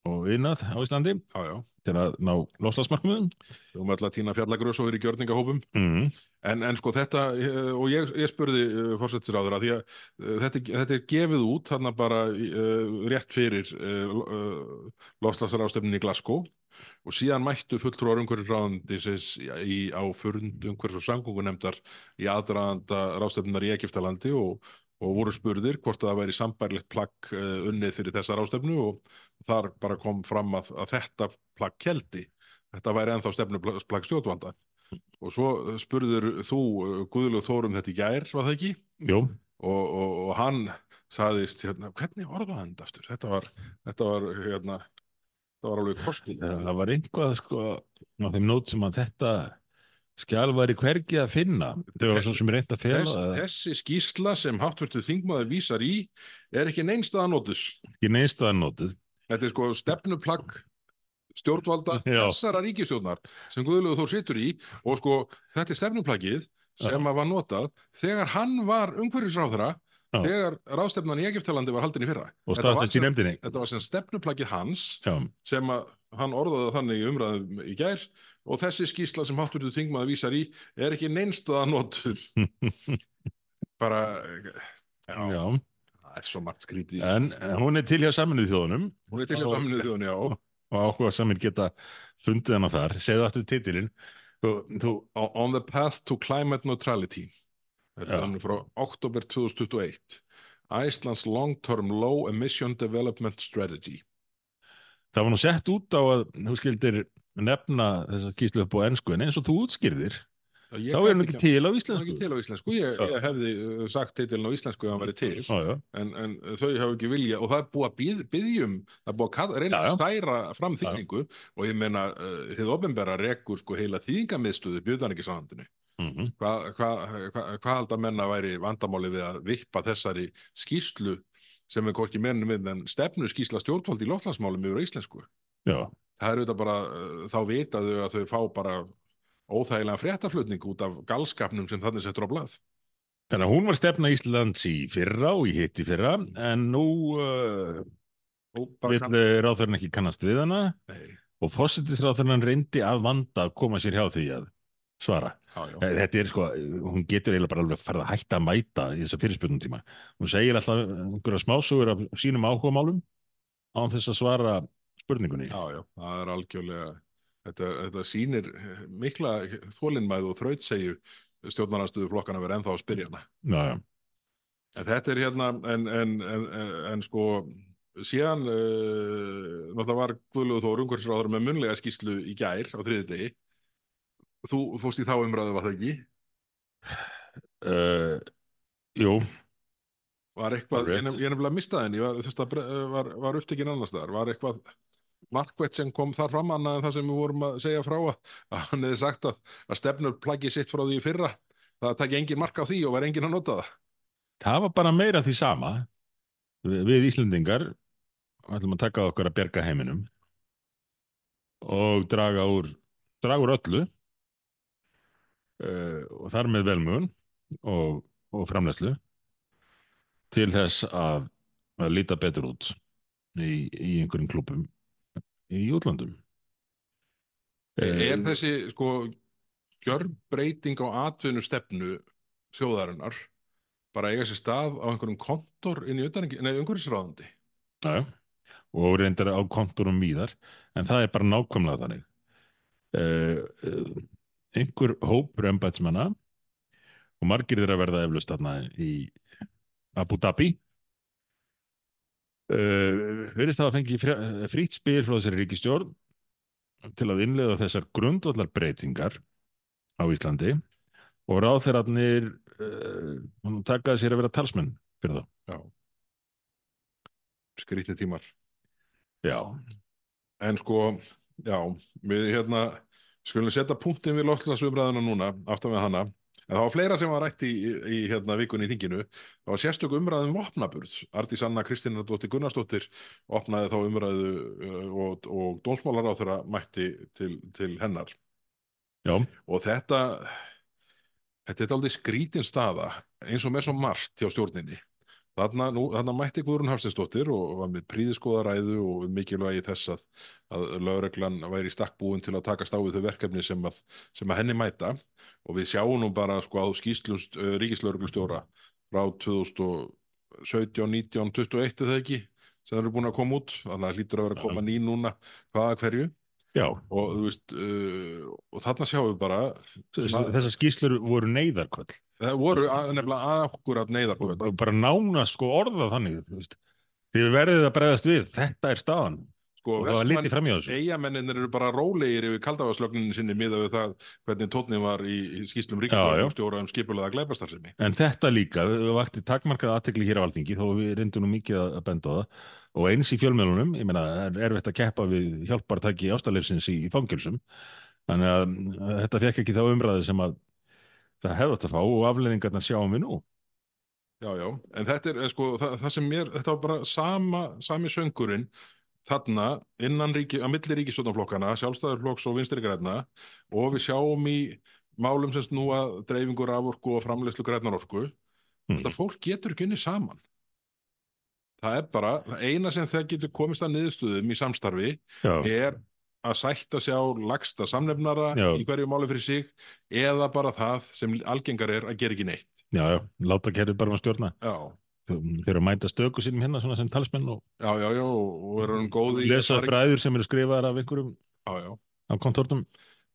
B: og innað á Íslandi.
A: Já, já,
B: til að ná loslasmarkmiðum
A: við höfum alltaf að og er í gjörningahópum.
B: Mm.
A: En, en sko þetta, eh, og ég, ég spurði uh, fórsettisráður að því að uh, þetta, þetta er gefið út þarna bara uh, rétt fyrir lofslagsráðstefnin í Glasgow. Og síðan mættu fulltrúar umhverjum ráðandisins á furnd umhverjus og sangungunemdar í aðdraðanda ráðstefnunar í Egiptalandi og, og voru spurðir hvort að það væri sambærlegt plagg uh, unnið fyrir þessa ráðstefnu og þar bara kom fram að, að þetta plagg keldi. Þetta væri ennþá stefnuplagg stjórnvalda. Og svo spurður þú uh, Guðlaug Þórum þetta í gær, var það ekki?
B: Jú,
A: Og, og, og hann saðist, hérna, hvernig orðaði hann aftur? Þetta var, þetta var, hérna, þetta var alveg kostið.
B: það var einhvað sko á þeim nót sem að þetta skjál væri hvergi að finna þau var svo sem reynd að fela
A: Þess, þessi skýrsla sem háttvirtu þingmaður vísar í er ekki neinstaðanótus.
B: ekki neynstaðan nótuð
A: Þetta er sko stefnuplagg stjórnvalda
B: Já.
A: þessara ríkistjórnar sem Guðlaug Þór situr í og sko þetta er stefnuplaggið sem að var notað þegar hann var umhverfisráðherra
B: Já.
A: þegar ráðstefnan í Egiptalandi var haldin í fyrra.
B: og
A: var
B: staðfest í nefndinni
A: Þetta var sem stefnuplaggið hans
B: Já,
A: sem að hann orðaði þannig í umræðum í gær og þessi skýrsla sem hátturðu þingmaður vísar í er ekki neinstaða notuð. Bara já,
B: já.
A: það er svo margt skríti
B: en hún er til hjá saminuð þjóðunum.
A: Hún er til hjá saminuð þjóðun, já.
B: og áhuga samir geta fundið hana þar. Segðu aftur titilinn. Þú, þú,
A: On the Path to Climate Neutrality. Þetta er frá oktober 2021 Iceland's Long-Term Low Emission Development Strategy.
B: Það var nú sett út á að þú skildir nefna þessa skýslu upp á ensku en eins og þú útskýrðir
A: Já,
B: þá er hann ekki til á
A: hann er
B: íslensku
A: ekki til á íslensku, ég, ég hefði uh, sagt titilin á íslensku ef hann væri til.
B: Já, já,
A: en, en þau hafa ekki vilja og það er búið að byð, byðjum það er búið að reyna að særa fram þýðingu. Og ég meina uh, þið opinbera rekur sko heila þýðingamiðstöðu bjöðan ekki sáhandinu
B: mhm,
A: hvað hva, hva, hva halda menna væri vandamáli við að vippa þessari skýslu sem er hvorki mennum við en stefnu skýsla stjórnvald í loftlagsmálum yfir íslensku?
B: Já,
A: það er auðvitað bara, uh, þá vitaðu að þau fá bara óþægilega fréttaflutning út af galskapnum sem þannig settur á blað
B: Þannig að hún var stefna Íslands í fyrra og í hitt í fyrra en nú uh, vil ráðverðin ekki kannast við hana
A: Nei,
B: og fósittisráðverðin reyndi að vanda að koma sér hjá því að svara.
A: já, já.
B: Eh, Þetta er sko, hún getur eiginlega bara alveg farið að hætta að mæta í þessa fyrirspurnum tíma. Hún segir alltaf einhverja smásugur af sínum áhugamálum án þess að svara spurningunni.
A: Já, já, það er algjörlega þetta, þetta sýnir mikla þólinnmæð og þrautsegju stjórnarnarstöðu flokkana verið ennþá að spyrja hana.
B: Já, já,
A: en þetta er hérna en, en, en, en, en sko síðan uh, náttúrulega var Guðlúð Þór umhverfisráður með munlega skýslu í gær á þriði degi. Þú fórst í þá umræðu var það ekki?
B: Uh, jú,
A: var eitthvað, ég nef- ég nefnilega mistaði henni var, að var, var upptekinn annars staðar var eitthvað markvett sem kom þar fram annað en það sem við vorum að segja frá að, að hann hefði sagt að, að stefnur plaggi sitt frá því fyrra. Það takki engin mark á því og var engin að nota það.
B: Það var bara meira því sama. Við, Íslendingar. Ætlum að taka á okkur að bjerga heiminum og draga úr, draga úr öllu uh, og þar með velmugun og, og framlæslu til þess að, að líta betur út í, í einhverjum klubum í útlandum.
A: er þessi sko gjörbreyting á atvinnu stefnu þjóðarinnar bara eiga sér stað á einhverjum kontor inn í umhverfisráðandi
B: Já, og reyndar á konturum víðar, en það er bara nákvæmlega þannig. Uh, uh, einhver hópur embætsmanna og margir þeirra verða eflust þarna í Abu Dhabi uh, verðist það að fengi frýtt spil frá þessari ríkistjórn til að innlega þessar grundvallar breytingar á Íslandi og ráðherrarnir uh, takaði sér að vera talsmenn fyrir það.
A: já skrítið tímar
B: Já,
A: En sko, já, við hérna skulum setja punktin við loftslagsumræðuna núna, aftan við hana. En það var fleira sem var rætt í, í, hérna vikunni í þinginu. Það var sérstök umræðum vopnaburð. Artís Anna Kristínardóttir Gunnarsdóttir opnaði þá umræðu uh, og, og dónsmálaráþura mætti til, til hennar.
B: já,
A: Og þetta, þetta er aldrei skrítin staða eins og með svo margt hjá stjórninni. Þarna, nú, þarna mætti Guðrún Hafsteinsdóttir og var með príðiskoða ræðu og mikilvægi þess að, að lögreglan væri í stakk búin til að takast á við þau verkefni sem að, sem að henni mæta. Og við sjáum nú bara sko á skýslust uh, ríkislauruglustjóra frá 2017, 19, 21 eða ekki sem eru búin að koma út. Þannig að hlýtur að vera að koma ný núna hvaða hverju.
B: Já.
A: og þú veist uh, og þarna sjáum við bara
B: Þess- Þessar skýslur voru neyðarköll
A: það voru að, nefnilega akkurat neyðarkvöld
B: bara, nána sko orða þannig þið verðið að bregðast við þetta er staðan.
A: Sko,
B: og það var litið fram í þessu.
A: Eigamennir eru bara rólegir yfir kaldavaslögninni sinni miða við það hvernig tónni var í, í skýslum ríkisstjóra um skipulega glæpastarsemi
B: en þetta líka þau vakti takmarkað aðtekli hér á alþingi þó við reyndum nú mikið að benda á það. Og eins í fjölmiðlunum, ég meina er erfitt að keppa við hjálpartæki ástalefsins í, í fangilsum þannig að þetta fekk ekki þá umræði sem að það hefði átt að fá og afleðingarnar sjáum við nú.
A: Já, já, en þetta er eh, sko, það, það sem mér, þetta var bara sama, sami söngurinn þarna innan ríki, að milli ríkistjórnarflokkana sjálfstæðarflokks og vinstri græna og við sjáum í málum sem snúa dreifingur af orku og framleiðslu grænar orku.
B: Mm.
A: þetta fólk getur ekki unni saman. Það er bara, það eina sem það getur komist að niðurstöðum í samstarfi
B: já,
A: er að sætta sig á lagsta samnefnara
B: Já.
A: í hverju máli fyrir sig eða bara það sem algengar er að gera ekki neitt
B: já, já, láta kerfið bara um að stjórna
A: já,
B: þeir eru að mæta stöku sínum hérna svona sem talsmenn og
A: já, já, já og er hann góð í
B: lesa bræður sem eru skrifaðar af einhverjum
A: já, já.
B: á kontortum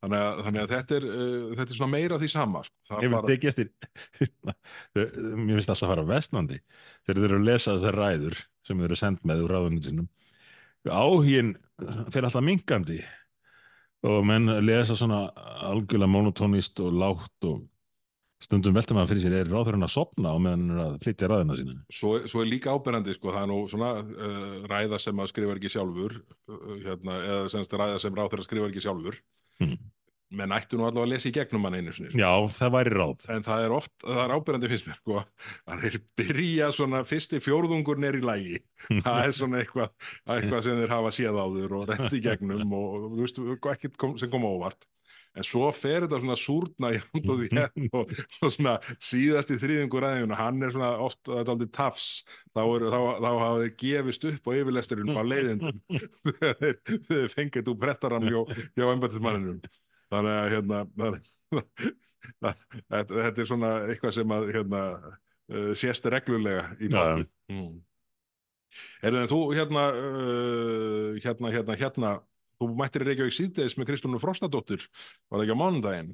A: Þannig, að, þannig að þetta er uh, þetta er svona meira því sama sko.
B: Hefur
A: bara,
B: tekið eftir Mér finnst það að fara vestnandi þeir eru að lesa þessar ræður sem þeir eru sendt með úr ráðunum sínum áhugin fyrir alltaf minkandi og menn lesa svona algjörlega monotónist og lágt og stundum velta maður fyrir sér er ráðurinn að sopna og meðan hann er að flytja ræðina sína
A: Svo, svo er líka áberandi, sko, það er nú svona uh, ræða sem að skrifar ekki sjálfur, uh, hérna, eða semst ræða sem ráð þeirra skrifar ekki sjálfur.
B: Hmm.
A: Menn ættu nú allavega að lesa í gegnum hann einu sinni. sko.
B: Já, það væri ráð
A: En það er oft, það er áberandi finnst mér, sko, að þeir byrja svona fyrsti fjórðungur neyri lægi. Það er svona eitthvað, eitthvað sem þeir hafa séð áður og rendi gegnum og þú veist, ekkert kom, sem kom á óvart. En svo fer þetta svona súrna í hand og því hérna og, og svona síðast í þrýðingur ræðinu, hann er svona oft, þetta er aldrei tafs, þá, er, þá, þá hafa þeir gefist upp á yfirlesturinn á leiðindum þegar þeir, fengið úr prettarann hjá, hjá embættismanninum. Þannig að hérna, þetta, er svona eitthvað sem að hérna, uh, sést reglulega í bátum. Mm. Er þú hérna, uh, hérna, hérna, hérna, þú mættir í Reykjavík síðdeis með Kristúnu Frostadóttir, var það ekki á mánudaginn?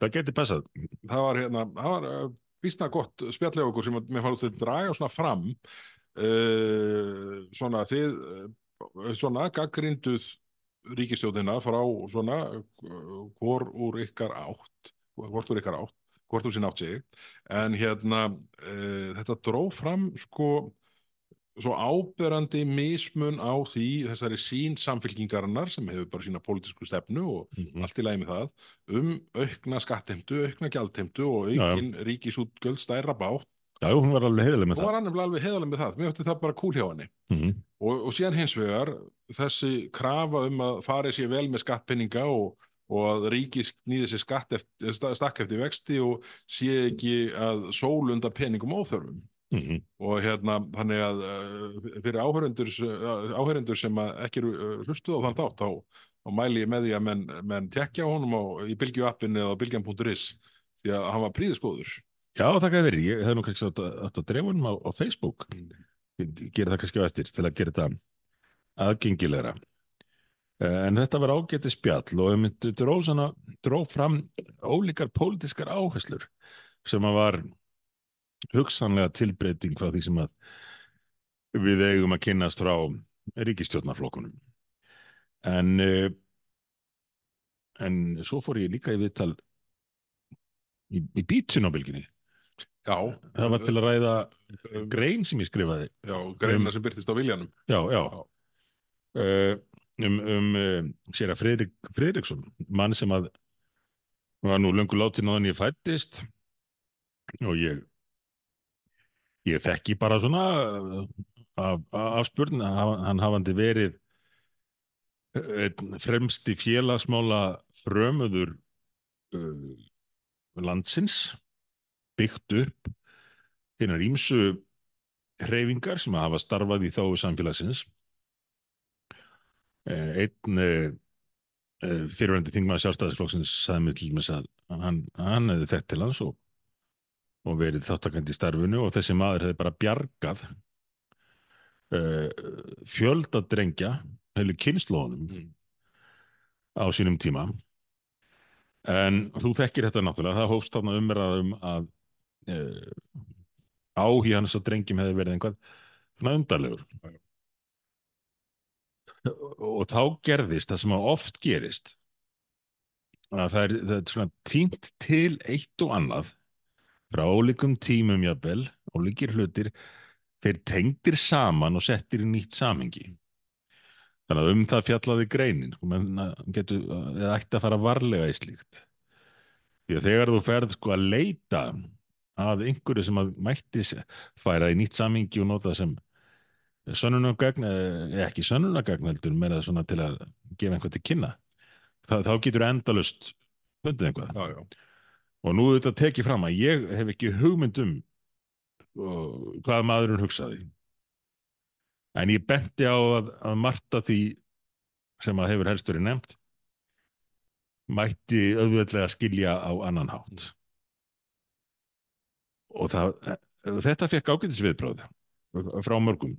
B: Það geti passað
A: Það var hérna, það var uh, býstna gott spjallið okkur sem að mér fann út að draga svona fram uh, svona þið svona gaggrinduð ríkistjóðina frá svona uh, hvor úr ykkar átt hvort úr ykkar átt, hvort úr sín átt sig en hérna uh, þetta dró fram sko svo áberandi mismun á því þessari sín samfélkingarinnar sem hefur bara sína pólitísku stefnu og
B: Mhm.
A: allt í með það um aukna skattheimtu, aukna gjaldheimtu og aukin ríkisútgjöld stærra bátt
B: Já, hún var alveg heiðileg með
A: og
B: það
A: var hann nefnilega alveg heiðalega með það. Mér átti það bara kúl hjá henni.
B: Mhm.
A: og, og síðan hins vegar þessi krafa um að fari sér vel með skattpenninga og, og að ríki nýði sér skatt eftir, stakk eftir vexti og sé ekki að sólunda peningum óþörfum.
B: Mhm.
A: og hérna þannig að uh, fyrir áhörendur, áhörendur sem ekki eru hlustuð á þann þátt þá, þá mæli ég með því að menn, menn tekja honum á, í bylgju appin eða á bylgjan.is því að hann var príðiskóður
B: Já, það gæði verið, ég hef nú kannski átt að, dreifa honum á, á Facebook. Gera það kannski á eftir til að gera þetta aðgengilegra. Eh, en þetta var ágæti spjall og ég myndi dró, svona, dró fram ólíkar pólitískar áherslur sem að var hugsanlega tilbreyting frá því sem að við eigum að kynnast frá ríkistjórnarflokkunum en uh, en svo fór ég líka í viðtal í, í bítun á bylginni
A: Já,
B: það var til að ræða
A: um,
B: grein sem ég skrifaði.
A: Já, greina sem byrtist á viljanum.
B: Já, já. Uh, um, um uh, sér að Friðrik, Friðriksson mann sem að var nú löngu látin á þannig ég fættist og ég ég þekki bara svona uh, af, af hann hafandi verið einn fremsti félagsmála frömuður uh, landsins byggt upp hinnar ímsu hreyfingar sem hafa starfað í þáu samfélagsins Eh, einn uh, uh, fyrirvændi þingmaður sjálfstæðisflokksins sagði mig til dæmis að hann, hann hefði þekkt til hans og, og verið þáttakandi í starfinu og þessi maður hefði bara bjargað uh, fjölda drengja heilu kynnslóðunum
A: Mm.
B: á sínum tíma en þú þekkir þetta náttúrulega það hófst þarna umræðum að uh, áhí hans og drengjum hefði verið einhvað svona undarlegur. Og þá gerðist það sem oft gerist að það er, það er svona tínt til eitt og annað frá ólíkum tímum jafnvel, ólíkir hlutir þeir tengdir saman og settir í nýtt samengi þannig að um það fjallaði greinin sko, menn getur, eða ætti að fara varlega í slíkt. Því að þegar þú ferð sko að leita að einhverju sem að mætti færa í nýtt samengi og nota sem sönnunagagn, eða ekki sönnunagagn heldur meira svona til að gefa einhvern til kynna. Þa, þá getur endalust fundið einhvað
A: Já, já,
B: og nú þetta tekið fram að ég hef ekki hugmynd um uh, hvað maðurinn hugsaði. En ég benti á að, að margt af því sem að hefur helst verið nefnt mætti auðveldlega skilja á annan hátt og það, þetta fekk ágætis viðbráð frá mörgum.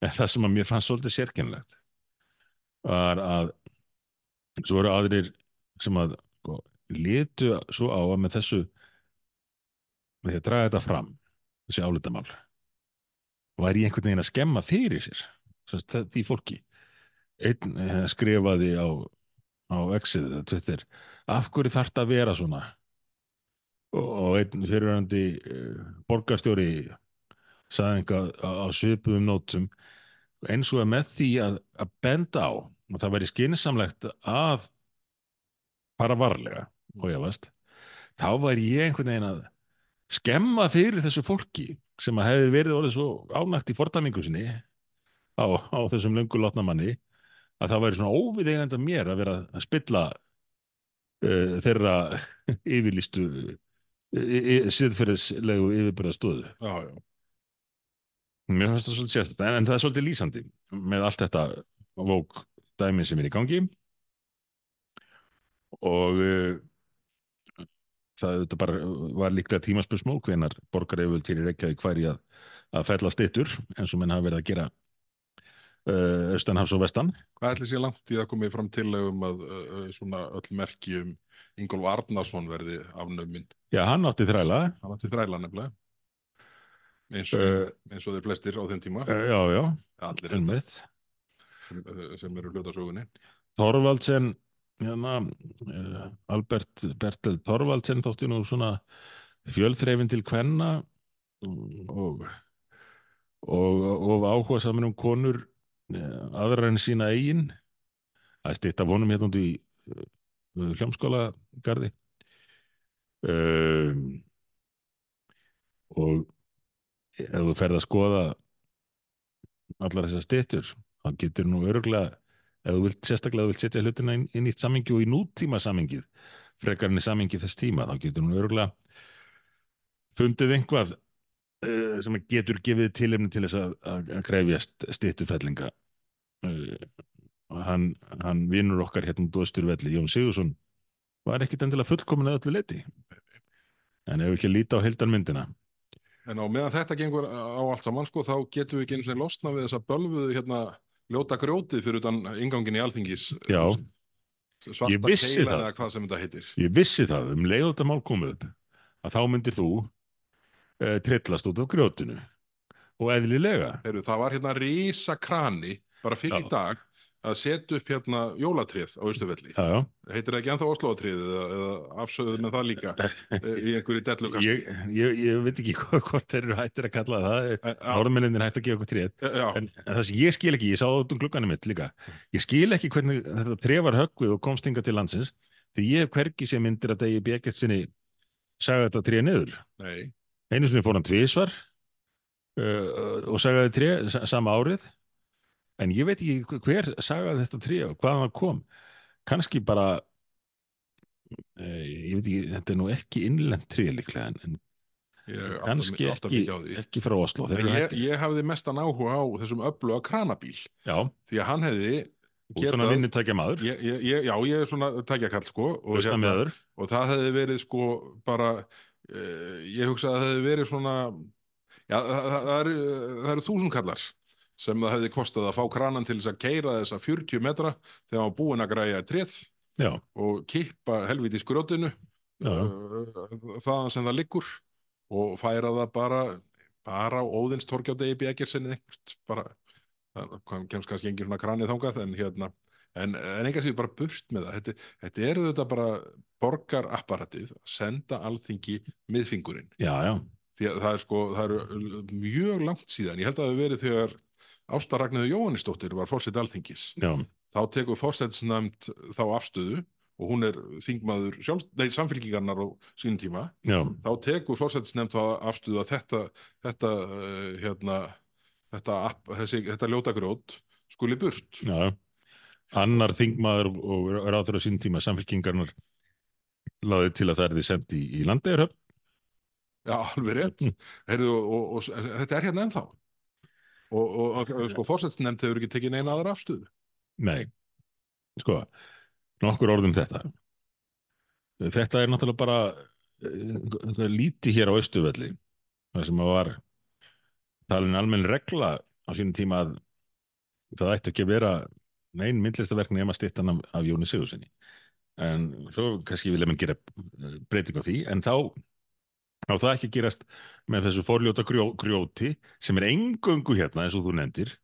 B: En það sem að mér fannst svolítið sérkennlegt var að svo eru aðrir sem að sko, litu svo á að með þessu með því að draga þetta fram þessi álitamál var ég einhvern veginn að skemma fyrir sér því fólki. Einn eh, skrifaði á á Exið, af hverju þarf þetta að vera svona og, einn fyrirhandi uh, borgarstjóri sagði einhvað á, svipuðum nótum. Eins og að með því að, að benda á og það væri skynsamlegt að fara varlega og ég veist þá væri ég einhvern veginn að skemma fyrir þessu fólki sem að hefði verið orðið svo ánægt í fordæmingu sinni á, á þessum löngu lotna manni að það væri svona óviðeigandi af mér að vera að spilla uh, þeirra yfirlýstu uh, siðferðislegu yfirbyrðastöðu.
A: Já, já.
B: Mér finnst það svolítið sérstætt, en, en það er svolítið lýsandi með allt þetta vók dæmi sem er í gangi og uh, það bara var líklega tímaspörsmól hvenar borgar hefur til í Reykjavík færi að, að fella stittur eins og menn hafa verið að gera austanhafs og vestan.
A: Hvað ætli sé langt í að komið fram til um að uh, svona öll merki um Ingólf Arnarsson verði afnöminn?
B: Já, hann átti þræla.
A: Hann átti þræla nefnilega. Eins og,
B: Uh,
A: eins og þeir flestir á þeim tíma.
B: uh, já, já,
A: Allir
B: einmitt.
A: sem, uh, sem eru hlutasögunni.
B: Þorvaldsen hérna, Albert Bertel Þorvaldsen þótti nú svona fjölþreifin til kvenna og og, og áhuga saman um konur aðra en sína eigin. Það stitt af honum hérna út í uh, hljómskóla garði um, og ef þú ferð að skoða allar þessar stittur þá getur nú örgulega ef þú vilt sérstaklega þú vilt setja hlutina inn, inn í samengi og í nútíma samengið frekar enn í samengi þess tíma þá getur nú örgulega fundið einhvað sem getur gefið tilefni til þess að, að, að krefjast stittufellinga uh, hann, hann vinnur okkar hérna dóðsturvelli, Jón Sigursson var ekkit endilega fullkomin að öllu leiti en ef við ekki að líta á hildarmyndina
A: En á meðan þetta gengur á allt saman, sko, þá getum við ekki einu sinni losna við þessa bölvuðu hérna ljóta grjótið fyrir utan ingangin í alþingis.
B: Já.
A: Ég
B: vissi það.
A: eða hvað sem þetta heitir.
B: Ég vissi það um leið og þetta mál kom upp að þá myndir þú uh, trillast út af grjótinu. Og eðlilega.
A: Heru, það var hérna rísa krani bara fyrir í dag að setja upp hérna jólatrið á
B: já.
A: Heitir það ekki ennþá Osloatrið eða, eða afsöðuð með það líka? Eh, í einhverju dellukast.
B: Ég, ég, ég veit ekki hvort hvort þeir eru hættir að kalla það.
A: Já,
B: Norðmenninir hættir að gefa okkur tréð.
A: Já,
B: en, en það sem ég skil ekki, ég sá það út um glugganum mitt líka. Ég skil ekki hvernig þetta tré var höggvið og komst hinga til landsins því ég hef hvergi sem myndir að degi Begert sinni sagði þetta tré niður.
A: Nei,
B: einu sinni fór hann tvísvar uh, og sagaði tré sa- sama árið. En ég veit ekki hver sagaði þetta tré og hvaðan það kom. Kannski bara uh, ég veit ekki, þetta er nú ekki innlend tré líklega en, en kannski
A: átta
B: ekki,
A: mig ekki
B: frá Oslo
A: ég,
B: hættir-
A: ég hafði mestan áhuga á þessum öfluga kranabíl.
B: Já,
A: því að hann hefði
B: út svona vinnutækja maður.
A: Ég, ég, já, ég er svona tækjakall sko og, hérna, og það hefði verið sko bara ég hugsa að það hefði verið svona já, það, það, það eru það eru þúsundkallar sem það hefði kostað að fá kranan til þess að keira þessa 40 metra þegar hann var búinn að græja tréð
B: já,
A: og kippa helviti skrjótinu
B: Já, já.
A: uh, þaðan sem það liggur og færa það bara bara á Óðins Torgjáti Ebi Eggersinni einhvert bara það kemst kannski engin svona kranið þangað en hérna en, en enga síður bara burt með það. Þetta, þetta eru þetta bara borgarapparatið að senda alþingi miðfingurinn.
B: Já, já,
A: því að það er sko, það eru mjög langt síðan, ég held að það hafi verið þegar Ásta Ragnhildur Jóhannisdóttir var fórseti alþingis.
B: Já,
A: þá tekur fórsetisnæmt þá afstöðu og hún er þingmaður samfélkingarnar á sínum tíma,
B: já,
A: þá tekur afstöðu að þetta þetta, uh, hérna þetta, app, þessi, þetta ljóta grjót skuli burt.
B: já. Annar þingmaður og ráður á sín tíma samfélkingarnar laði til að það er því sendt í, í landeirhöfn.
A: Já, alveg rétt. Heyrðu, og, og, og, þetta er hérna ennþá. Og, og, sko, fórsetisnæmt hefur ekki tekið neina aðra afstöðu.
B: Nei, sko, nokkur orðum þetta. Þetta er náttúrulega bara uh, líti hér á Austuvelli, það sem að var talin almenn regla á sínum tíma að það ætti ekki að vera neinn myndlistaverk nema stittan af, af Jóni Sigurðssoni. En svo kannski vilja menn gera eh, breyting á því, en þá á það ekki gerast með þessu forljóta grjó, grjóti sem er engöngu hérna eins og þú nefndir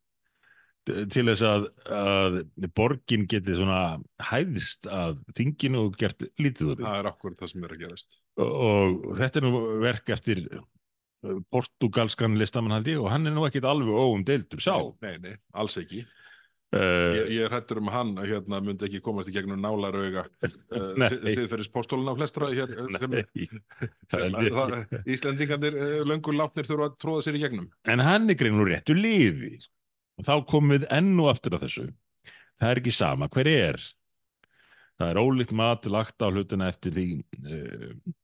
B: til þess að, að borgin geti svona hæðist að þinginu og gert lítið
A: það er okkur það sem er að gerast.
B: Og, og þetta er nú verk eftir uh, portugalskan listamann held ég og hann er nú ekkit alveg óumdeildur sá.
A: Nei, nei, alls ekki
B: uh,
A: ég, ég er hrættur um að hann hérna, myndi ekki komast í gegnum nálarauga
B: Nei.
A: fyrir spóstóluna flestra hér, sem,
B: nei,
A: sem,
B: held ég.
A: það, Íslendingarnir uh, löngur látnir þurfa að tróða sér í gegnum.
B: En hann er greinu réttu liði. Og þá komum við enn og aftur að þessu. Það er ekki sama hver er. Það er ólíkt mat lagt á hlutina eftir því uh,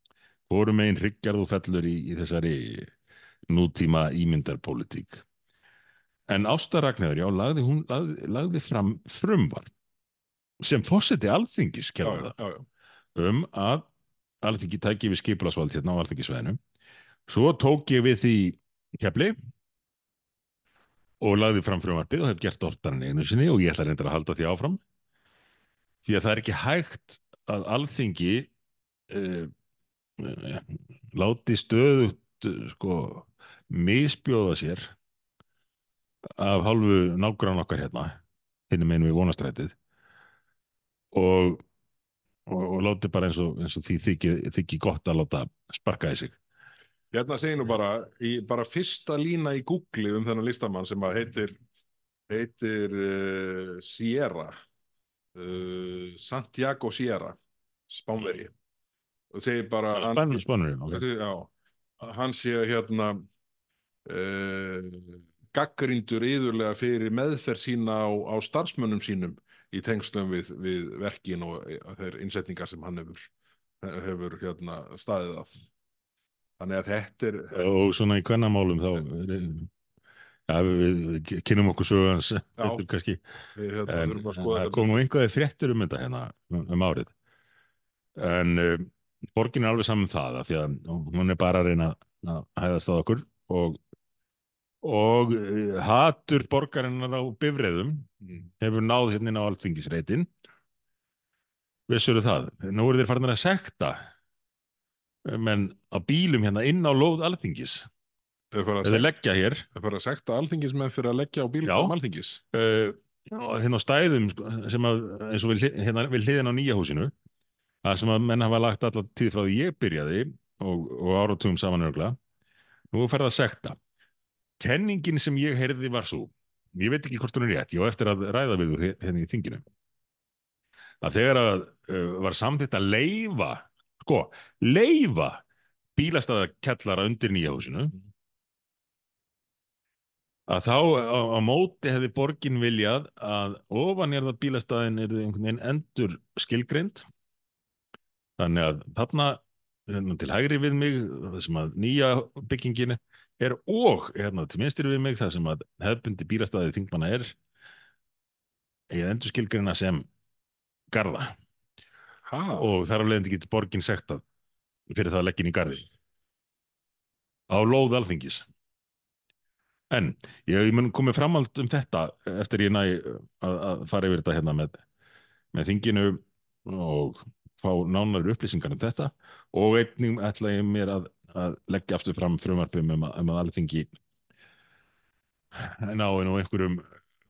B: hvorum einn hryggjar þú fellur í, í þessari nútíma ímyndarpólitík en Ásta Ragnhjóður, já, lagði, hún lagði, lagði fram frumvar sem fósetti alþingis kemur það um að alþingi tæki við skipulasvald hérna á alþingisveðinu svo tók ég við því kefli og lagði fram frumvarpið og hef gert oftar en einu sinni og ég ætla reyndar að halda því áfram. Því að það er ekki hægt að alþingi uh, uh, láti stöðugt uh, sko misbjóða sér af hálfu nágrann okkar hérna hinnum einu við vonastrætið og, og, og láti bara eins og, eins og því þykki, þykki gott að láta sparka í sig
A: Hérna segir nú bara, í bara fyrsta lína í Google um þennan listamann sem að heitir, heitir uh, Sierra, uh, Santiago Sierra, Spánveri. Og segir bara, hann,
B: Spannur, spannur, ok.
A: já, hann sé hérna uh, gaggrindur yðurlega fyrir meðferð sína á, á starfsmönnum sínum í tengslum við, við verkin og eh, þeir innsetningar sem hann hefur, hefur hérna, staðið að. Þannig að þetta er,
B: og svona í kvennamálum þá ja, við, við kynum okkur sögans betur kannski.
A: Við hérna,
B: en en það kom nú einhverja fréttir um þetta hérna um, árið. En uh, borgin er alveg saman um það af því að hún er bara að reyna að hæðast að okkur og og uh, hatur borgarinnar á bifreiðum
A: Mm.
B: hefur náð hérna á alþingisreitin. Vissuru það? Nú eru þeir farin að sekta menn á bílum hérna inn á lóð
A: að
B: eða leggja hér.
A: Það fyrir að sekta alþingismenn fyrir að leggja á bílum alþingis.
B: uh, hérna á stæðum sko, sem að eins og við, hérna, við hliðin á nýja húsinu það sem að menn hafa lagt alla tíð frá því ég byrjaði og, og áratugum saman örgla nú fer það að sekta kenningin sem ég heyrði var svo ég veit ekki hvort hún er rétt, ég á eftir að ræða við þú hérna í þinginu að þegar að uh, var samþýtt að leifa sko, leifa bílastæða kellara undir nýja húsinu að þá á, á móti hefði borgin viljað að ofan er það bílastæðin er einhvern veginn endur skilgreind þannig að þarna hérna, til hægri við mig það sem að nýja byggingin er og hérna, til minnstri við mig það sem að hefbundi bílastæði þingmanna er ég endur skilgreina sem garða.
A: Ha,
B: og þar af leiðandi getur borgin sektað fyrir það að leggja inn í garði á lóð alþingis. En ég, ég mun komið framhald um þetta eftir ég næ að, að fara yfir þetta hérna með, með þinginu og fá nánari upplýsingar um þetta. Og einnig ætla ég mér að, að leggja aftur fram frumarpum um að, um að alþingi ná einu einhverjum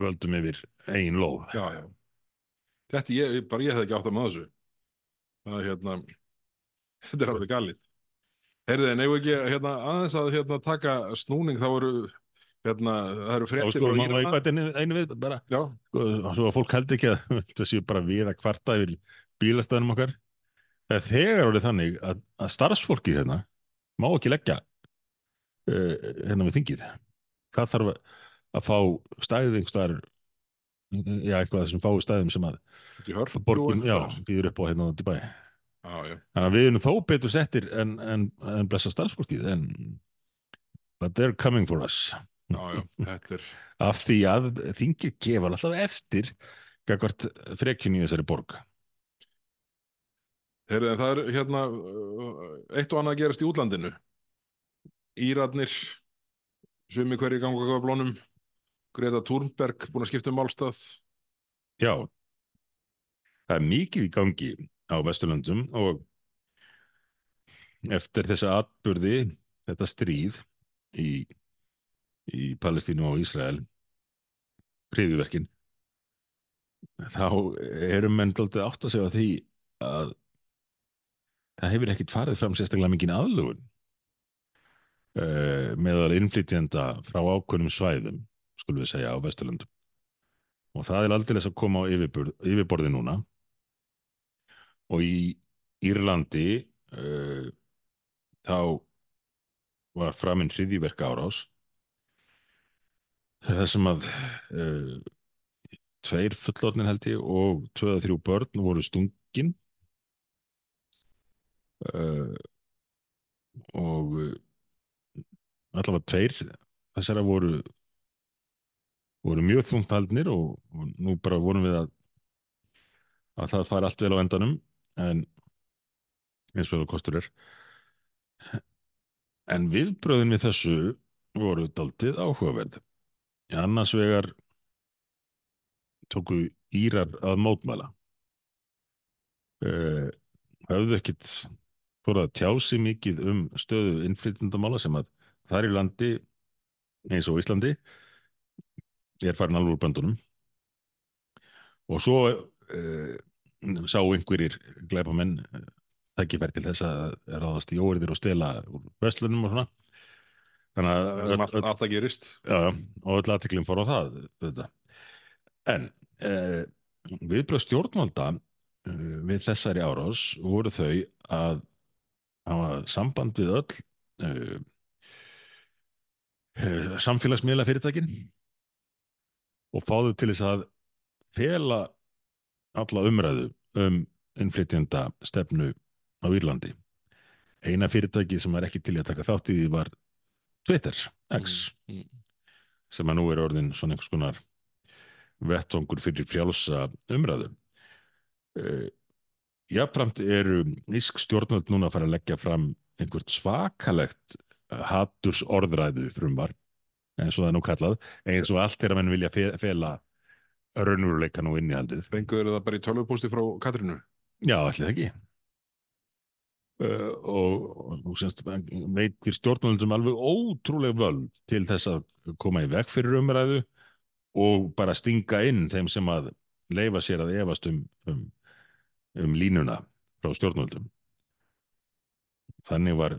B: völdum yfir eigin lóð
A: já, já. Þetta, ég, bara ég hefði ekki átt að maður þessu. Það er hérna, þetta er alveg galið. Heyrðu, en eigum ekki hérna, aðeins að hérna, taka snúning, þá eru, hérna, það eru
B: og má má ég
A: Írana.
B: bæta einu, við bara
A: Já,
B: sko, svo að fólk held ekki að þetta séu bara við að kvarta yfir bílastæðunum okkar það er þegar orðið þannig að, að starfsfólki hérna má ekki leggja uh, hérna við þingið. Það þarf að, fá stæðið einhverstaðar já, eitthvað þessum fáu stæðum sem að borgin, já, býður upp á hérna í bæ.
A: Já,
B: þannig að við erum þó betur settir en, en, en blessa starfsfólkið en but they're coming for us.
A: Já, er,
B: af því að þingið gefa alltaf eftir frekjunni í þessari borg
A: heyrðu, en það er hérna, uh, eitt og annað að gerast í útlandinu. Írarnir, sumi hverju ganga hvað blónum, Greta Thunberg búin að skipta um málstað.
B: Já, það er mikið í gangi á Vesturlöndum og eftir þessa atburði, þetta stríð í, í Palestínu og Ísrael, hriðiverkin þá erum menn daldið átt að segja því að það hefur ekkit farið fram sérstaklega mikið aðlugun uh, meðal innflytjenda frá ákveðnum svæðum, skulum við segja, á Vesturlundum. Og það er aldrei að koma á yfirborð, yfirborði núna. Og í Írlandi uh, þá var framinn hriðiverka árás það sem að uh, tveir fullorðnin held ég og tveið að þrjú börn voru stungin uh, og uh, allavega tveir þessara voru voru mjög þungt haldnir og, og nú bara vorum við að að það fær allt vel á endanum en eins og það kostur er. En viðbröðin við þessu voru daldið áhugaverð. Annars vegar tóku Írar að mótmæla. Uh, hafðu ekkit fór að tjási mikið um stöðu innflytjendamála sem að þar í landi eins og Íslandi er farin alveg úr böndunum og svo uh, sá einhverjir glæpamenn uh, tækifær til þess að ráðast í óriðir og stela úr vöslunum og svona þannig að
A: Það er allt, allt að gerist.
B: já, og öll aðtiklinn fór á það þetta. en uh, viðbröð stjórnvalda uh, við þessari árás voru þau að hafa samband við öll uh, uh, samfélagsmiðla fyrirtækin og fáðu til þess að fela alla umræðu um innflytjenda stefnu á Írlandi eina fyrirtæki sem var ekki til að taka þátt í því var Twitter, X
A: Mm, mm.
B: sem að nú er orðin svona einhvers konar vettongur fyrir frjálsa umræðu. Uh, Jafnframt eru ísk stjórnvöld núna að fara að leggja fram einhvert svakalegt haturs orðræðu frumvar, eins og það er nú kallað, eins og allt þeirra menn vilja fe fela raunveruleikan og innihaldið.
A: Fenguðu það bara í tölvupústi frá Katrínu?
B: Já, allir ekki. Uh, og, og, semst, veitir stjórnvöldum alveg ótrúleg völd til þess að koma í vekk fyrir umræðu og bara stinga inn þeim sem að leifa sér að efast um, um, um línuna frá stjórnvöldum. Þannig var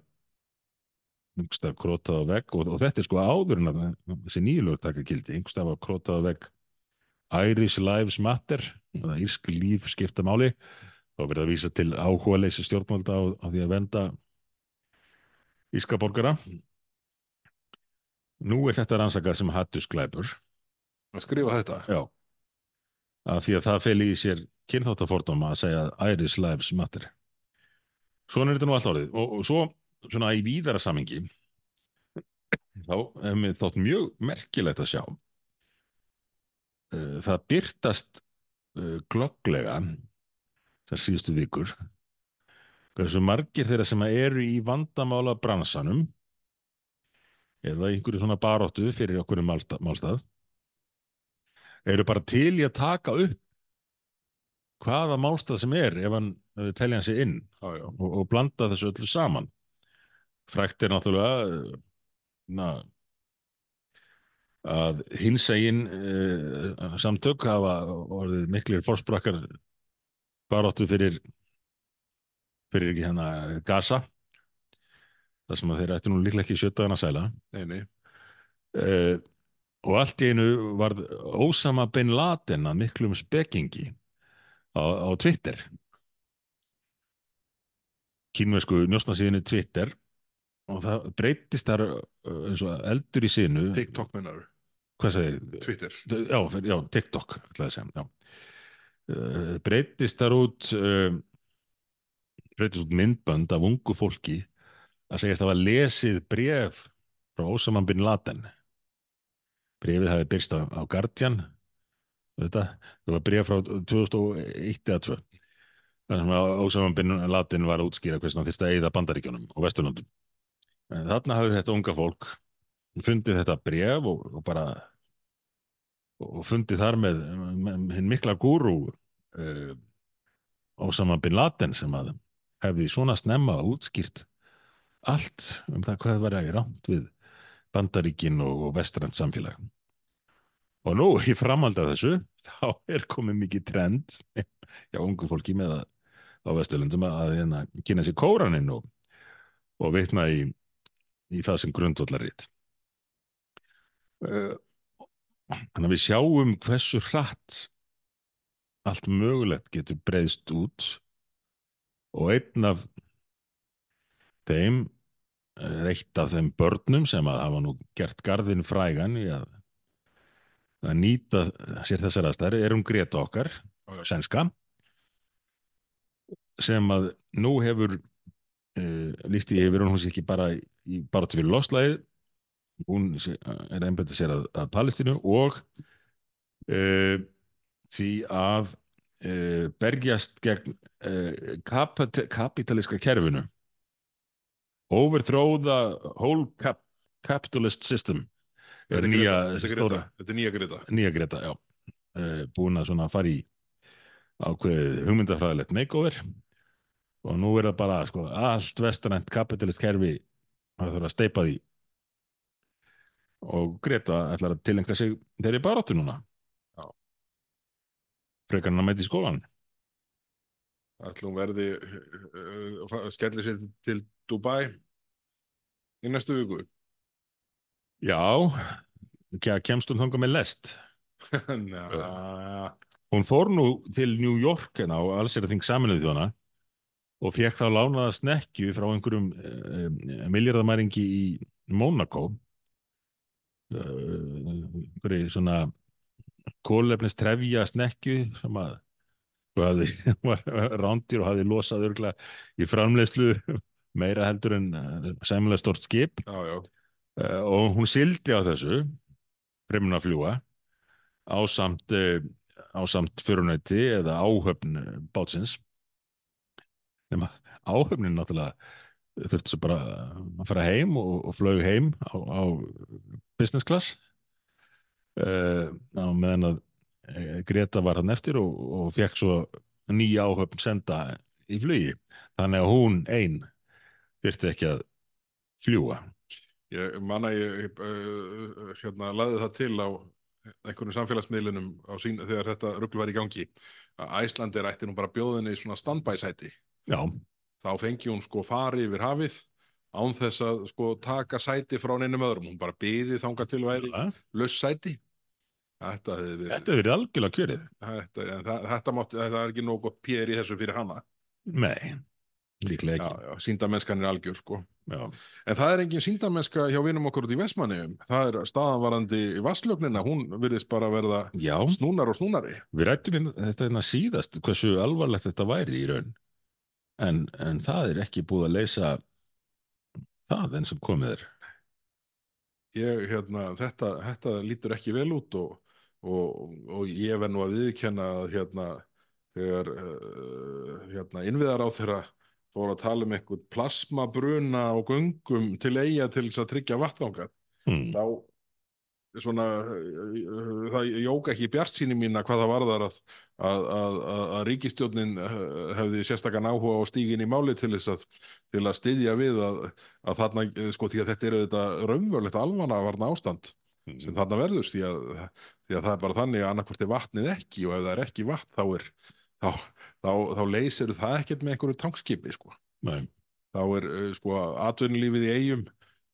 B: einhverstað krótað á vegg og, og þetta er sko áður en að þessi nýjulög taka gildi, einhverstað var krótað á vegg Irish Lives Matter, það írsk líf skipta máli og verið að vísa til áhuga leysi stjórnvalda á, á því að venda íska borgara. Nú er þetta rannsakað sem hattusklæpur,
A: Að skrifa þetta?
B: já, af því að það feli í sér kynþáttafordóma að segja að Irish Lives Matter. Svona er þetta nú allt orðið og, og svo svona í víðara samingi þá hefum við þátt mjög merkilegt að sjá Uh, það byrtast uh, glogglega þar síðustu vikur hversu margir þeirra sem eru í vandamála bransanum eða einhverju svona baróttu fyrir okkur um málstað eru bara til í að taka upp hvaða málstað sem er ef hann telja hann sig inn.
A: Já, já.
B: og, og blanda þessu öllu saman. Frækt er náttúrulega uh, na, að hinsegin uh, samtök hafa orðið miklir fórsprakkar baráttu fyrir fyrir ekki hérna Gaza. Þar sem að þeir ættu nú líklega ekki sjötaðan að sæla.
A: Nei, nei.
B: uh, og allt í einu varð Ósama Bin Laden að miklum spekingi á, á Twitter. Kínversku njósnasíðinu Twitter og það breytist þar uh, eins og eldur í sinu.
A: TikTok mennar, Twitter.
B: já, já, TikTok að segja, já. Uh, breytist þar út uh, breytist út myndbönd af ungu fólki að segjast hafa lesið bref frá Osama Bin Laden. Brefið hafi byrst á, á Guardian þetta, það var bref frá 2001 eða 2 þar sem að Osama Bin Laden var að útskýra hvernig hann þyrst að eyða bandaríkjónum og vesturlöndum. En þarna hafi þetta unga fólk fundið þetta bref og, og bara og fundið þar með, með hinn mikla gúrú uh, Osama Bin Laden sem að hefði svona snemma útskýrt allt um það hvað var að rámt við Bandaríkin og, og vestrand samfélag Og nú, í framhald af þessu, þá er komið mikið trend hjá ungu fólki með að á Vesturlundum að hérna kynna sér kóraninn og, og vitna í, í það sem grundvallaritt. Þannig að við sjáum hversu hratt allt mögulegt getur breyðst út og einn af þeim, eitt af þeim börnum sem að hafa nú gert garðin frægan í að, að nýta sér þessar aðstæri er um Greta okkar, sænska, sem að nú hefur uh, lísti yfir hún sé ekki bara í baráttu fyrir loslæði hún er einbættið sér að, að Palestínu og uh, því að uh, bergjast gegn kapit kapitalíska kerfinu. Overthrow the whole cap capitalist system
A: Þetta er
B: nýja stóra
A: þetta er nýja Greta.
B: nýja Greta, já búin að svona fara í ákveðið hugmyndafræðilegt makeover og nú er það bara sko, allt vestarænt kapitalist kerfi að þarf að steipa því og Greta ætlar að tilenga sig þeirri baráttu núna
A: Já.
B: frekar hann að mæti í skólan
A: Ætlum verði uh, uh, skellir sér til Dubai í næstu viku.
B: Já, kemst hún þangað með lest? Hún fór nú til New York en á alls er að þing saminuð þjóna og fekk þá lánaða snekju frá einhverjum uh, miljardamæringi í Monaco einhverju svona kólefnis trefja snekju sem að hafði, var rándir og hafði losað örgla í framleiðslu meira heldur en uh, sæmulega stort skip.
A: Já, já.
B: Uh, og hún sildi á þessu fremuna fljúa ásamt, uh, ásamt förunæti eða áhöfn uh, bátsins. Nema áhöfnin náttúrulega þurfti svo bara að fara heim og, og flög heim á, á business class. Uh, á meðan að Greta var hann eftir og, og fekk svo nýja áhöfn senda í flugi. Þannig að hún ein þurfti ekki að fljúa
A: Ég man að ég uh, hérna, laði það til á einhvern samfélagsmiðlunum á sín, þegar þetta ruggl var í gangi að Æslandir ætti nú bara bjóðinni í svona standby sæti.
B: Já,
A: þá fengi hún sko fari yfir hafið án þess að sko taka sæti frá neinum öðrum, hún bara byði þangað til væri
B: ja.
A: laus sæti. Þetta hefði verið
B: þetta hefur verið algjörlega kjörið.
A: Þetta, þetta, mátti, þetta er ekki nóg gott pér í þessu fyrir hana.
B: Nei, líklega
A: Já,
B: ekki.
A: Já, síndamennskan er algjör sko.
B: Já,
A: En það er engin síndamennska hjá vinum okkur út í Vestmanniðum. Það er staðanvarandi í vasslögnina, hún virðist bara verða
B: já.
A: snúnar og snúnari.
B: Við rættum hérna- þetta hérna síðast hversu alvarlegt þetta væri í raun. En, en það er ekki búið að leysa það enn sem komið er.
A: Ég, hérna, þetta, þetta lítur ekki vel út og, og, og ég verð nú að viðkenna að hérna, þegar uh, hérna, innviðar á þeirra fór að tala um eitthvað plasmabruna og göngum til eiga til þess að tryggja vatngangar.
B: hmm.
A: þá svona uh, það jóka ekki bjart síni mína hvað það varðar að, að, að, að, að ríkistjórnin uh, hefði sérstakann áhuga á stígin í máli til þess að til að styðja við að, að þarna, eh, sko, því að þetta er auðvitað raunverulegt alvana varna ástand sem þarna verður því að, því að það er bara þannig að annarkvort er vatnið ekki og ef það er ekki vatn þá er þá, þá, þá leysir það ekkert með einhverju tankskipi sko.
B: Nei,
A: þá er uh, sko atvinnulífið í eigum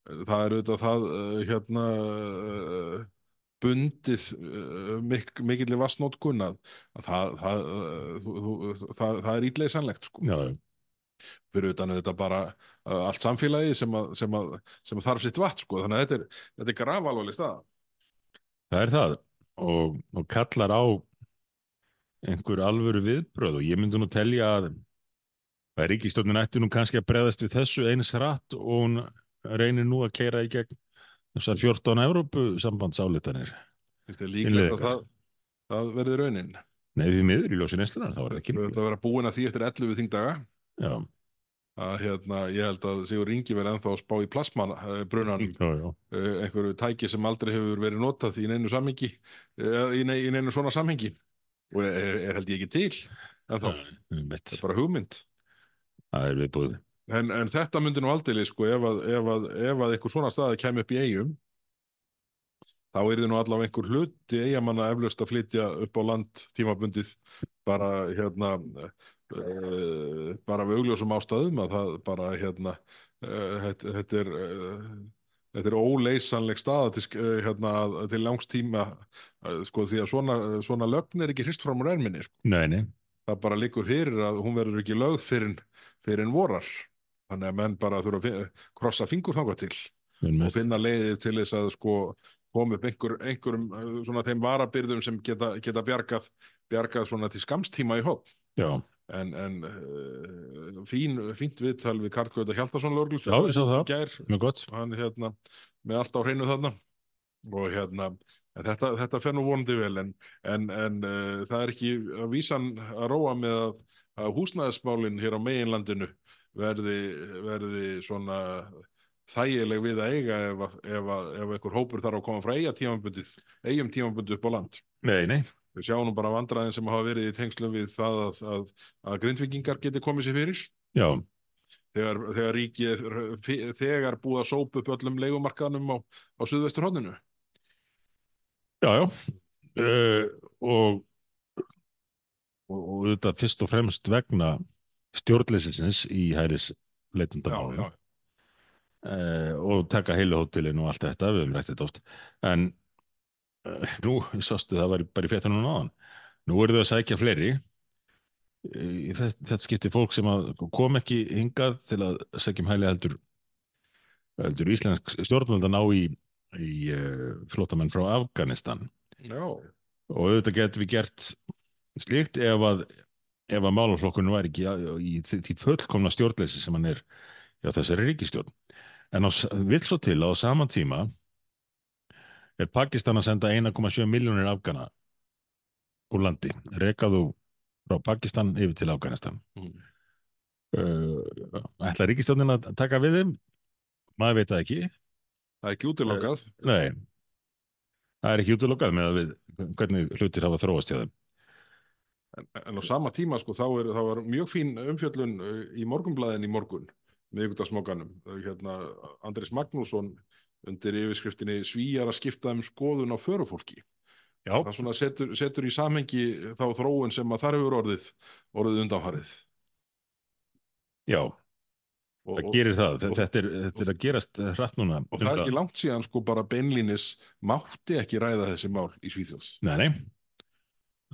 A: það er auðvitað það uh, hérna bundið mik mikill vassnótkun að, að það, það, það, það er ítleysanlegt sko.
B: já, já,
A: fyrir utan auðvitað bara uh, allt samfélagi sem, að, sem, að, sem að þarf sitt vatn sko. þannig að þetta er, þetta er grafalvarleg stað
B: það er það. Og, og kallar á einhver alvöru viðbröð og ég myndi nú telja að að ríkistjórnin ætti nú kannski að breðast við þessu eins hratt og hún reynir nú að keira í gegn þessar 14 Evrópu sambandsálitanir
A: það, það verði raunin?
B: Nei, því miður í ljósi neyslunar, þá er það ekki
A: við höfum að búin að því eftir 11 þingdaga.
B: Já,
A: að hérna, ég held að Sigur Ingi verði ennþá að spá í plasman uh, brunanum
B: já, já,
A: uh, einhverju tæki sem aldrei hefur verið notað í neinu samhengi nei, í neinu svona samhengi og er, er held ég ekki til en þá, það er bara hugmynd.
B: Það er viðbúið.
A: En, en þetta myndi nú aldrei sko ef að, ef að, ef að eitthvað svona staði kemur upp í eigum þá er þið nú allavega einhver hluti eigamanna eflaust að flytja upp á land tímabundið bara hérna uh, bara við augljósum ástæðum að það bara hérna uh, þetta, þetta er uh, þetta er óleysanleg staða til, eh, hérna, til langs tíma eh, sko því að svona, svona lögn er ekki hrist fram úr erminni sko.
B: Nei, nei,
A: það bara liggur fyrir að hún verður ekki lögð fyrir, fyrir vorar þannig að menn bara þurfa að krossa fingur þangað til og
B: einmitt.
A: finna leiðir til þess að sko koma upp einhver, einhverjum eh, svona þeim varabyrðum sem geta, geta bjargað, bjargað svona til skamstíma í hótt
B: Já,
A: en, en uh, fín, fínt viðtal við Karl Gauta Hjaltason lögreglu
B: Já, ég sá það.
A: gær,
B: mjög gott.
A: hann hérna með allt á hreinu þarna og hérna þetta, þetta fer nú vonandi vel en, en, en uh, það er ekki að vísan að róa með að, að húsnæðismálin hér á meginlandinu verði, verði svona þægileg við að eiga ef, ef, að, ef einhver hópur þarf að koma frá eiga tímabundið, eigum tímabundið upp á land
B: Nei, nei,
A: við sjáum nú bara vandræðin sem hafa verið í tengslum við það að, að, að grindvikingar geti komið sér fyrir.
B: Já,
A: þegar, þegar ríki fi- þegar búið að sópa upp öllum leigumarkaðnum á, á suðvestur hodninu
B: já, já. Uh, og, og, og þetta fyrst og fremst vegna stjórnleysisins í hæris leitundamálum
A: já,
B: uh, og taka heilu hótelin og allt þetta, við höfum rætt þetta oft. En nú, sástu það var bara í fréttunum náðan nú eru þau að sækja fleiri. Í þetta, þetta skipti fólk sem kom ekki hingað til að sækja um hæli heldur heldur íslensk stjórnvöld að ná í, í uh, flótamenn frá Afganistan.
A: Já,
B: og auðvitað getum við gert slíkt ef að ef að málaflokkurinn var ekki í, í því fullkomna stjórnleysi sem hann er hjá þessari ríkistjórn en á, vill svo til að á sama tíma er Pakistan að senda 1,7 miljónir afgana úr landi? Rekaðu frá Pakistan yfir til Afganistan?
A: Mm.
B: uh, ætla ríkistjórnin að taka við þeim? Maður veit það ekki.
A: Það er ekki útilokað.
B: Nei. Það er ekki útilokað með að við hvernig hlutir hafa þróast hjá þeim.
A: En, en á sama tíma sko þá er, þá er mjög fín umfjöllun uh, í morgunblæðin í morgun miðvikudagsmókanum hérna, Andris Magnússon undir yfirskriftinni Svíjar að skipta um skoðun á förufólki.
B: Já,
A: það svona setur, setur í samhengi þá þróun sem að þar hefur orðið orðið undanfarið.
B: Já.
A: Og,
B: það gerir það,
A: og-
B: þetta er, þetta er að gerast hratt núna.
A: og það er ekki langt síðan sko bara beinlínis mátti ekki ræða þessi mál í Svíþjóðs
B: Nei, nei.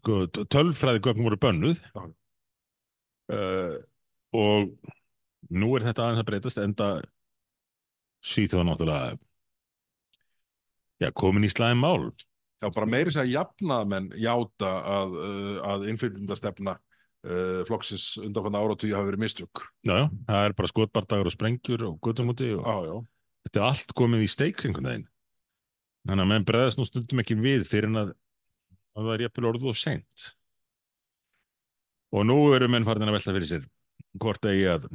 B: Sko, t- tölfræði gögn voru bönnuð uh, og nú er þetta aðeins að breytast enda Svíþjóða náttúrulega já, komin í slæðin mál
A: Já, bara meiri sér að jafnaðmenn játa að, uh, að innflytjendastefna uh, flokksins undanfanna áratugja hafi verið mistök.
B: já, já, það er bara skotbardagar og sprengjur og gutumúti og
A: Já, já.
B: þetta er allt komið í steik kringum þeim þannig að menn breðast nú stundum ekki við fyrir en að, að það er jafnvel orðið of seint og nú eru menn farin að velta fyrir sér hvort eigi að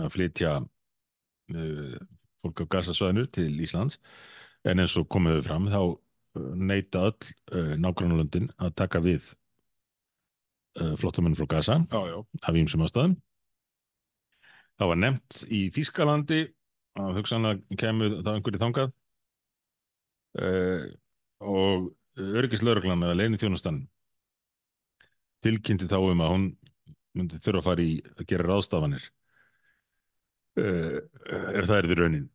B: að flytja uh, fólk á gasasvæðinu til Íslands en eins og komið við fram þá uh, neita öll uh, nágrannalöndin að taka við uh, flottamenn frá Gasa
A: Já, já.
B: af ýmsum ástæðum. Það var nefnt í Þýskalandi að hugsanlega kemur það einhverju þangað uh, og öryggislauruglan eða leinithjónustan tilkynnti þá um að hún myndi þurfa að fara í að gera ráðstafanir uh, er það er því raunin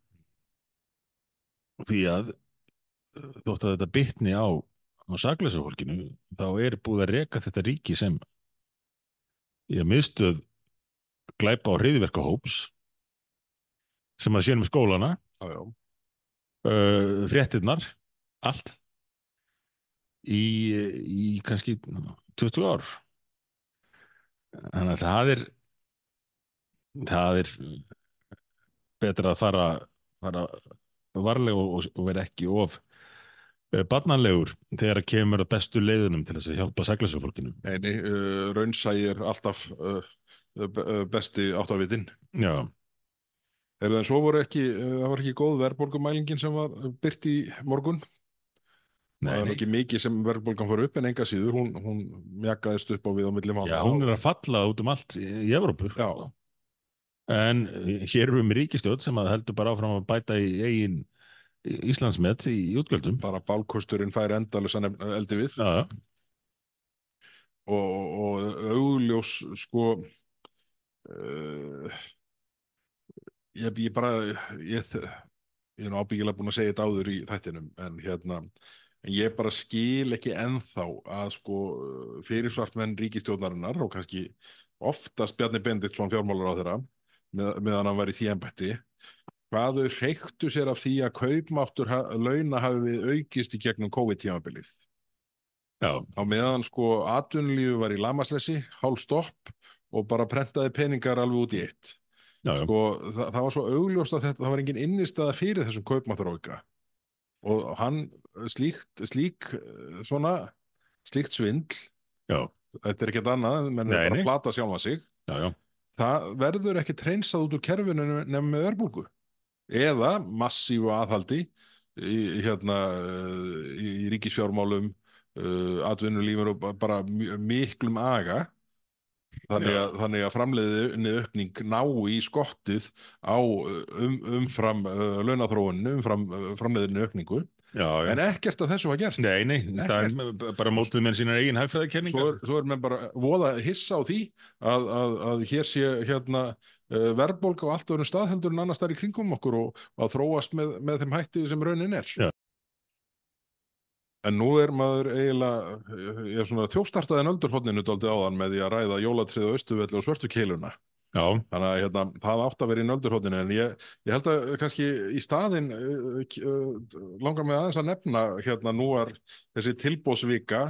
B: því að uh, þótt að þetta bitni á, á sakleysa fólkinu þá er búið að reka þetta ríki sem í að miðstöð glæpa á hriðverka hóps sem að séum skólana uh, fréttirnar allt í, í kannski 20 ár. Þannig að það er það er betra að fara, fara varlega og, og vera ekki of uh, barnanlegur þegar að kemur að bestu leiðunum til þess að hjálpa saglæsufólkinu
A: Nei, nei, uh, raunsægir alltaf uh, be- besti áttavitinn.
B: já,
A: Er það en svo voru ekki, uh, það var ekki góð verðbólgumælingin sem var byrt í morgun.
B: nei,
A: það er
B: nei.
A: ekki mikið sem verðbólgan fór upp en enga síður, hún, hún mjakaðist upp á við á milli mánu.
B: já, hún er að falla út um allt í Evrópu
A: Já,
B: En eh, hér erum við með ríkistjórn sem að heldur bara áfram að bæta í eigin Íslandsmet í útgjöldum.
A: Bara bálkosturinn fær endalösa eldi við.
B: Já, já,
A: og, og augljós sko uh, ég, ég bara ég, ég er ábyggilega búin að segja þetta áður í þættinum en hérna en ég bara skil ekki ennþá að sko fyrirsvartmenn ríkistjórnarinnar og kannski oftast Bjarni Benditsson fjármálar á þeirra með, meðan hann var í því embætti hvað þau hreiktu sér af því að kaupmáttur ha launa hafi við aukist í gegnum COVID-tímabilið?
B: Já,
A: á meðan sko atvinnulífu var í lamaslesi, hálf stopp og bara prentaði peningar alveg út í eitt.
B: Já, já.
A: sko, það, það var svo augljóst að þetta, það var engin innistæða fyrir þessum kaupmáttarauka. Og hann slíkt, slík svona, slíkt svindl
B: já,
A: þetta er ekkert annað, menn er bara að plata sjálfa sig.
B: Já, já.
A: Það verður ekki treynsað út úr kerfinu nefnum með örbulgu. Eða massífu aðhaldi í, hérna eh, í, ríkisfjármálum uh, atvinnulífur og ba- bara mi- miklum aga. Þannig að, þannig að framleiðinni aukning ná í skottið á uh, um, umfram launathróuninu, umfram framleiðinni aukningu
B: já, já.
A: en ekkert af þessu var gerst
B: Nei, nei, það er bara mótuð með sínar eigin
A: svo,
B: hagfræðikenningar.
A: er- svo er menn bara voða hissa á því að, að, að hér sé hérna uh, verðbólga á allt öðrum stað heldur en annars þar í kringum okkur og, að þróast með, með þeim hætti sem raunin er
B: Já.
A: en nú er maður eiginlega ég er svona þjófstartaði nöldurhóttinu dálítið áðan með því að ræða jólatrið og austuvelli og svörtu keiluna
B: Já,
A: þannig að hérna, það átt að vera í nöldurhóttinu en ég, ég held að kannski í staðinn uh, uh, langar mig aðeins að nefna hérna nú er þessi tilbóðsvika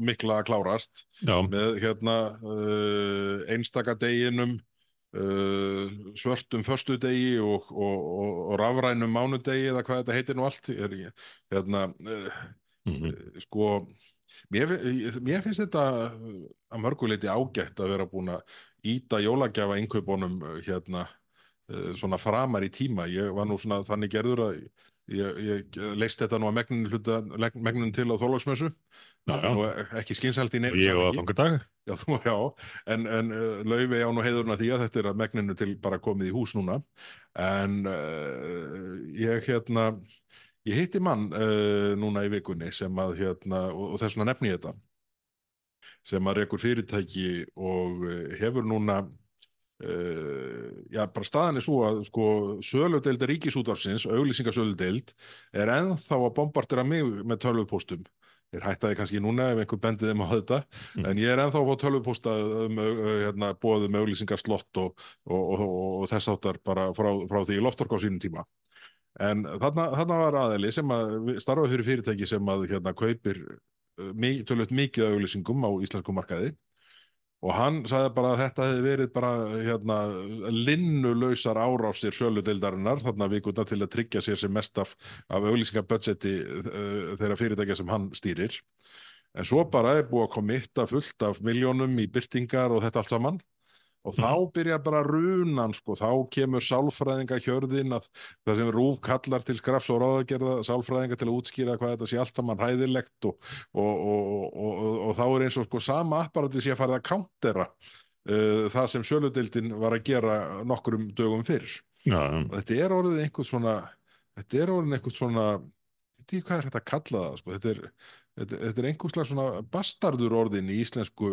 A: mikla að klárast
B: já,
A: með hérna uh, einstaka deginum uh, svörtum föstudegi og, og, og, og rafrænum mánudegi eða hvað þetta heitir nú allt er, hérna uh,
B: mhm,
A: sko mér, mér finnst þetta að mörguleiti ágætt að vera búin að íta jólagjafa innkaupunum hérna uh, svona framar í tíma. Ég var nú svona þannig gerður að ég, ég leist þetta nú að megninu til á nú ekki skynsælt í neinu
B: ég og
A: samhengi.
B: aðfangadag.
A: Já, þú, já, en, en uh, laufi á nú heiðurna því að þetta er að megninu til bara komið í hús núna. En uh, ég hérna ég hitti mann uh, núna í vikunni sem að hérna, og, og þess vegna nefni ég þetta sem að rekur fyrirtæki og uh, hefur núna uh, já, bara staðan er svo að sko söludeild ríkisútvarsins, auglýsingasöludeild er ennþá að bombardera mig með tölvupóstum Þeir hættaði kannski núna ef einhver bendið þeim á þetta,
B: Mm.
A: en ég er ennþá að fá tölvupósta um, hérna, bóðum auglýsingarslott og, og, og, og, þess áttar bara frá, frá því loftork á sínum tíma. En þarna, þarna var aðeli sem að starfa fyrir fyrirtæki sem að hérna, kaupir uh, mi- tölvöld mikið af auglýsingum á íslenskum markaði. Og hann sagði bara að þetta hefði verið bara hérna, linnulausar árásir söludeildarinnar þarna vikuna til að tryggja sér sem mest af, af auglýsingabudgeti uh, þeirra fyrirtækja sem hann stýrir. En svo bara er búið að komitta fullt af miljónum í byrtingar og þetta allt saman og þá byrjar bara runan sko, þá kemur sálfræðinga hjörðin að það sem Rúf kallar til skrafs og ráðagerða sálfræðinga til að útskýra hvað þetta sé allt saman hræðilegt og, og, og, og, og, og þá er eins og sko sama apparati sé að fara að countera uh, það sem söludildin var að gera nokkrum dögum fyrr. Og þetta er orðið einhvern svona þetta er orðið einhvern svona veit ekki hvað er þetta að kalla það sko. þetta er, þetta, þetta er einhvers slag svona bastardur orðin í íslensku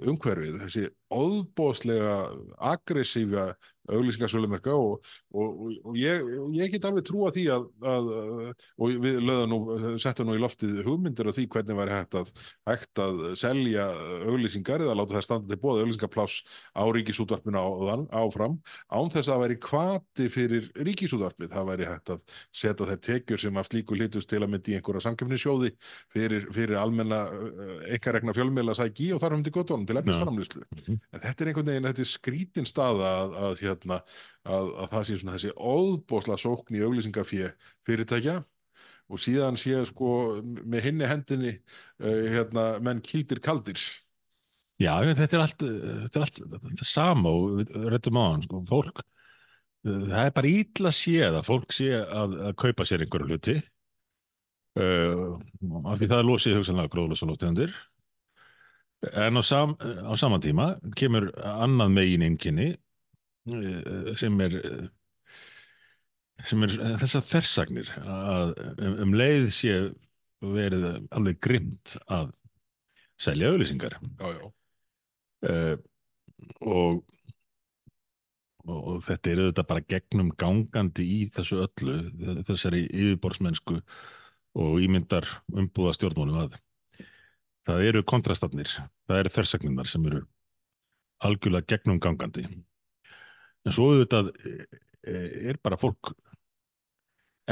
A: umhverfið, þessi óðbóðslega aggressífa auglýsingarsölumerka og, og, og, og ég, ég get alveg trúa því að, að, að og við lögðum nú, settum nú í loftið hugmyndir af því hvernig væri hægt að, hægt að selja auglýsingar eða láta það standa til bóða auglýsingapláss á ríkisútvarpinu áðan, áfram án þess að það væri kvati fyrir ríkisútvarpið, það væri hægt að setja þær tekjur sem af slíku hlítust til að myndi í einhverja samkefnissjóði fyrir, fyrir almenna einkarekna fjölmiðla sæki og þar um til göttunum til efnisframlýslu.
B: Mhm.
A: En þetta er einhvern veginn, þetta er skrítin staða að, að, hérna, að, að það sé svona þessi óðbóðsla sókn í auglýsingafé fyrirtækja. Og síðan sé sko með hinni hendinni uh, hérna, menn kildir kaldir.
B: Já, þetta er allt, þetta er sama og við rettum á hann, sko, fólk, uh, það er bara ítla séð að fólk sé að, að kaupa sér einhverju hluti. Uh, af því það er losið hugsanlega gróðlösa lóttegundir en á, sam, á sama tíma kemur annað megin einkenni uh, sem er uh, sem er þessar þversagnir að um, um leið sé verið alveg grimt að selja auðlýsingar uh, og, og, og þetta er auðvitað bara gegnum gangandi í þessu öllu þessari yfirborðsmennsku og ímyndar umbúða stjórnmónum að það eru kontrastarnir, það eru þversagninnar sem eru algjörlega gegnum gangandi en svo auðvitað eh, er bara fólk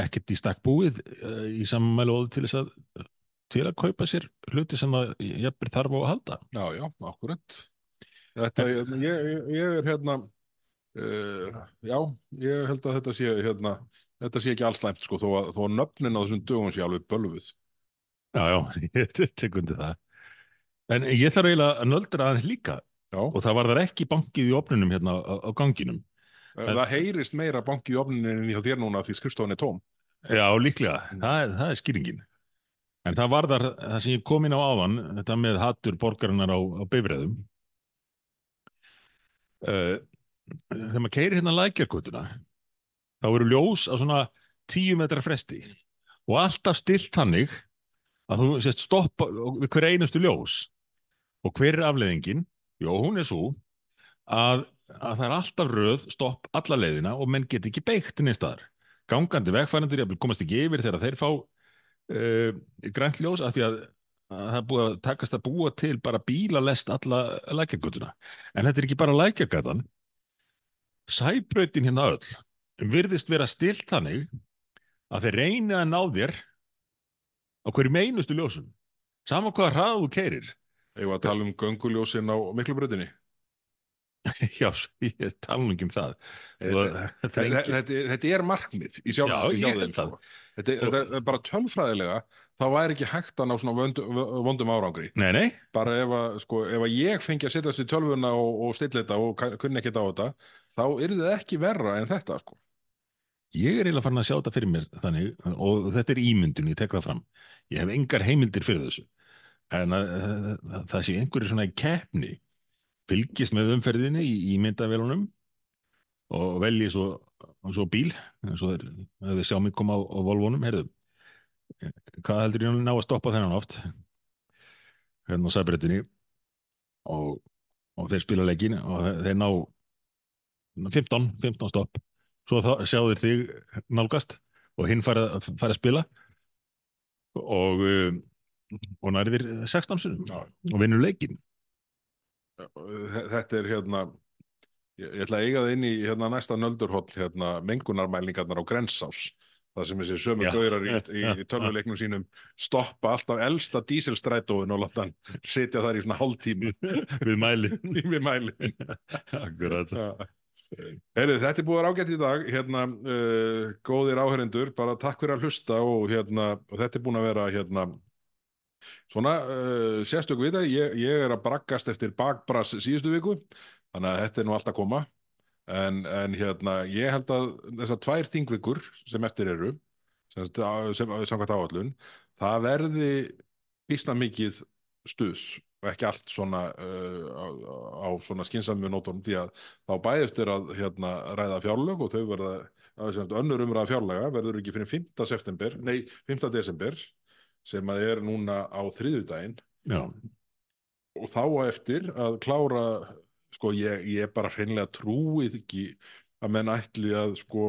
B: ekkert í stakk búið eh, í sammælu og til þess að til að kaupa sér hluti sem að jafnir þarf á að halda
A: já, já, akkurat. Þetta, ég, ég, ég er hérna, uh, já, ég held að þetta sé, hérna, þetta sé ekki allslæmt, sko, þó að, þó að nöfnin á þessum dögum sé alveg bölvuð.
B: Já, já, ég tek undir það en ég þarf eiginlega að nöldra aðeins líka
A: Já,
B: og það var þar ekki bankið í opnunum hérna á, á ganginum.
A: Það heyrist meira banki í ofninin í hjá þér núna því skrifstofan er tóm.
B: Já, líklega, það er, það er skýringin. En það var þar, það sem ég kom inn á áðan þetta með hattur borgarinnar á, á bifræðum uh, þegar maður keirir hérna lækjarkotuna þá eru ljós á svona tíu metra fresti. Og alltaf stilt hannig að þú sést stoppa við hver einustu ljós. Og hver er afleiðingin? Jó, hún er svo að, að það er alltaf röð stopp alla leiðina og menn get ekki beitt nýstaðar gangandi vegfærandur komast ekki yfir þegar þeir fá uh, grænt ljós af því að, að það búið að takast að búa til bara bílalest alla lækjagötuna en þetta er ekki bara lækjagatan sæbrautin hérna öll virðist vera stilt þannig að þeir reyni að ná þér á hverju meinustu ljósum. Saman hvaða hraðu þú keirir
A: Ég var að tala um gönguljósin á miklubröðinni.
B: já, ég tala nú ekki um það
A: Þetta,
B: er
A: þetta, þetta, þetta markmið í sjálf,
B: Já,
A: í
B: ég
A: sjálf
B: held
A: þeim
B: það.
A: sko. þetta, er- þetta er bara tölfræðilega þá væri ekki hægt að ná svona vondum árangri
B: nei, nei,
A: bara ef að, sko, ef að ég fengi að setjast við tölvuna og, og stilla þetta og kunni ekkert á þetta þá er það ekki verra en þetta sko.
B: ég er eiginlega farin að sjá þetta fyrir mér þannig, og þetta er ímyndun, ég tek það fram ég hef engar heimildir fyrir þessu en að, að, að það sé einhverju svona keppni fylgist með umferðinni í, í myndavélunum og velji svo, svo bíl eins og þið sjá mig koma á, á Volvonum, heyrðu. Hvað heldur ég ná að stoppa þennan oft? Hérna á sæbrettinni og, og þeir spila leikin og þeir ná 15, 15 stopp. Svo þá sjá þeir þig nálgast og hinn fara, fara að spila. Og um, og nærðir 16 sinum
A: Já.
B: og vinnur leikin
A: Þe- þetta er hérna ég, ég ætla að eiga það inn í hérna, næsta nöldurhóll hérna, mengunarmælingarnar á Grensás. Það sem þessi sömu gaurar í, í, í tölvuleiknum sínum stoppa alltaf elsta dísilstrætóin og láta hann sitja þar í svona hálftíma.
B: Við mæli
A: við mæli
B: akkurat.
A: Heyrðu, þetta er búið að ágætt í dag hérna, uh, góðir áhörendur bara takk fyrir að hlusta og, hérna, og þetta er búin að vera hérna, svona uh, sérstöku við það ég, ég er að braggast eftir bakbrass síðustu viku þannig að þetta er nú allt að koma en, en hérna, ég held að þessar tvær þingvikur sem eftir eru sem, sem, samkvæmt áallun það verði býsna mikið stuð og ekki allt svona uh, á, á svona skynsami nótunum því að þá bæði eftir að hérna, ræða fjárlög og þau verða að sem sagt, önnur umræða fjárlega verður ekki fyrir 5. september, nei 5. desember sem að er núna á þriðjudaginn.
B: Já,
A: og þá á eftir að klára sko ég, ég bara hreinlega trúið ekki að menn ætli að sko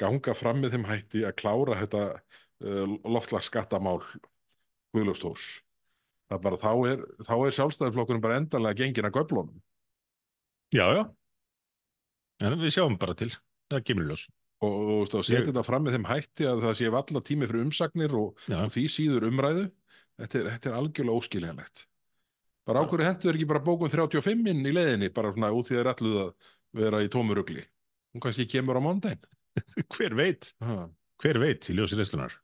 A: ganga fram með þeim hætti að klára þetta uh, loftlagsskattamál Guðlaugstórs það er bara þá er, þá er sjálfstæðiflokkurinn bara endanlega gengin að göflunum.
B: Já, já. En við sjáum bara til. Það kemur í ljós
A: og, og, og, setja
B: Ég-
A: þetta fram með þeim hætti að það sé valla tími fyrir umsagnir og, og því síður umræðu. Þetta er, þetta er algjörlega óskiljanlegt. Bara ákvörðu hendur ekki bara bókum 35 inn í leiðinni bara svona út því það er alluð að vera í tómurugli hún kannski kemur á mándaginn
B: hver veit?
A: Ha.
B: hver veit í ljósi reyslunar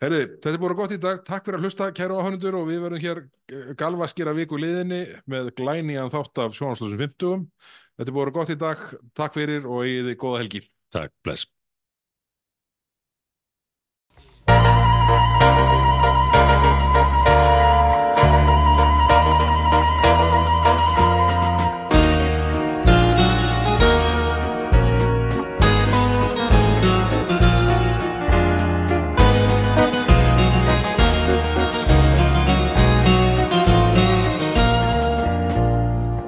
A: Herði, þetta er búin gott í dag, takk fyrir að hlusta kæru áhörnundur og við verðum hér eh, galvaskir að viku liðinni með glænían þátt af sjónanslösum 50 Þetta er búin gott í dag, takk fyrir og eigið þið góða helgi.
B: Takk, bless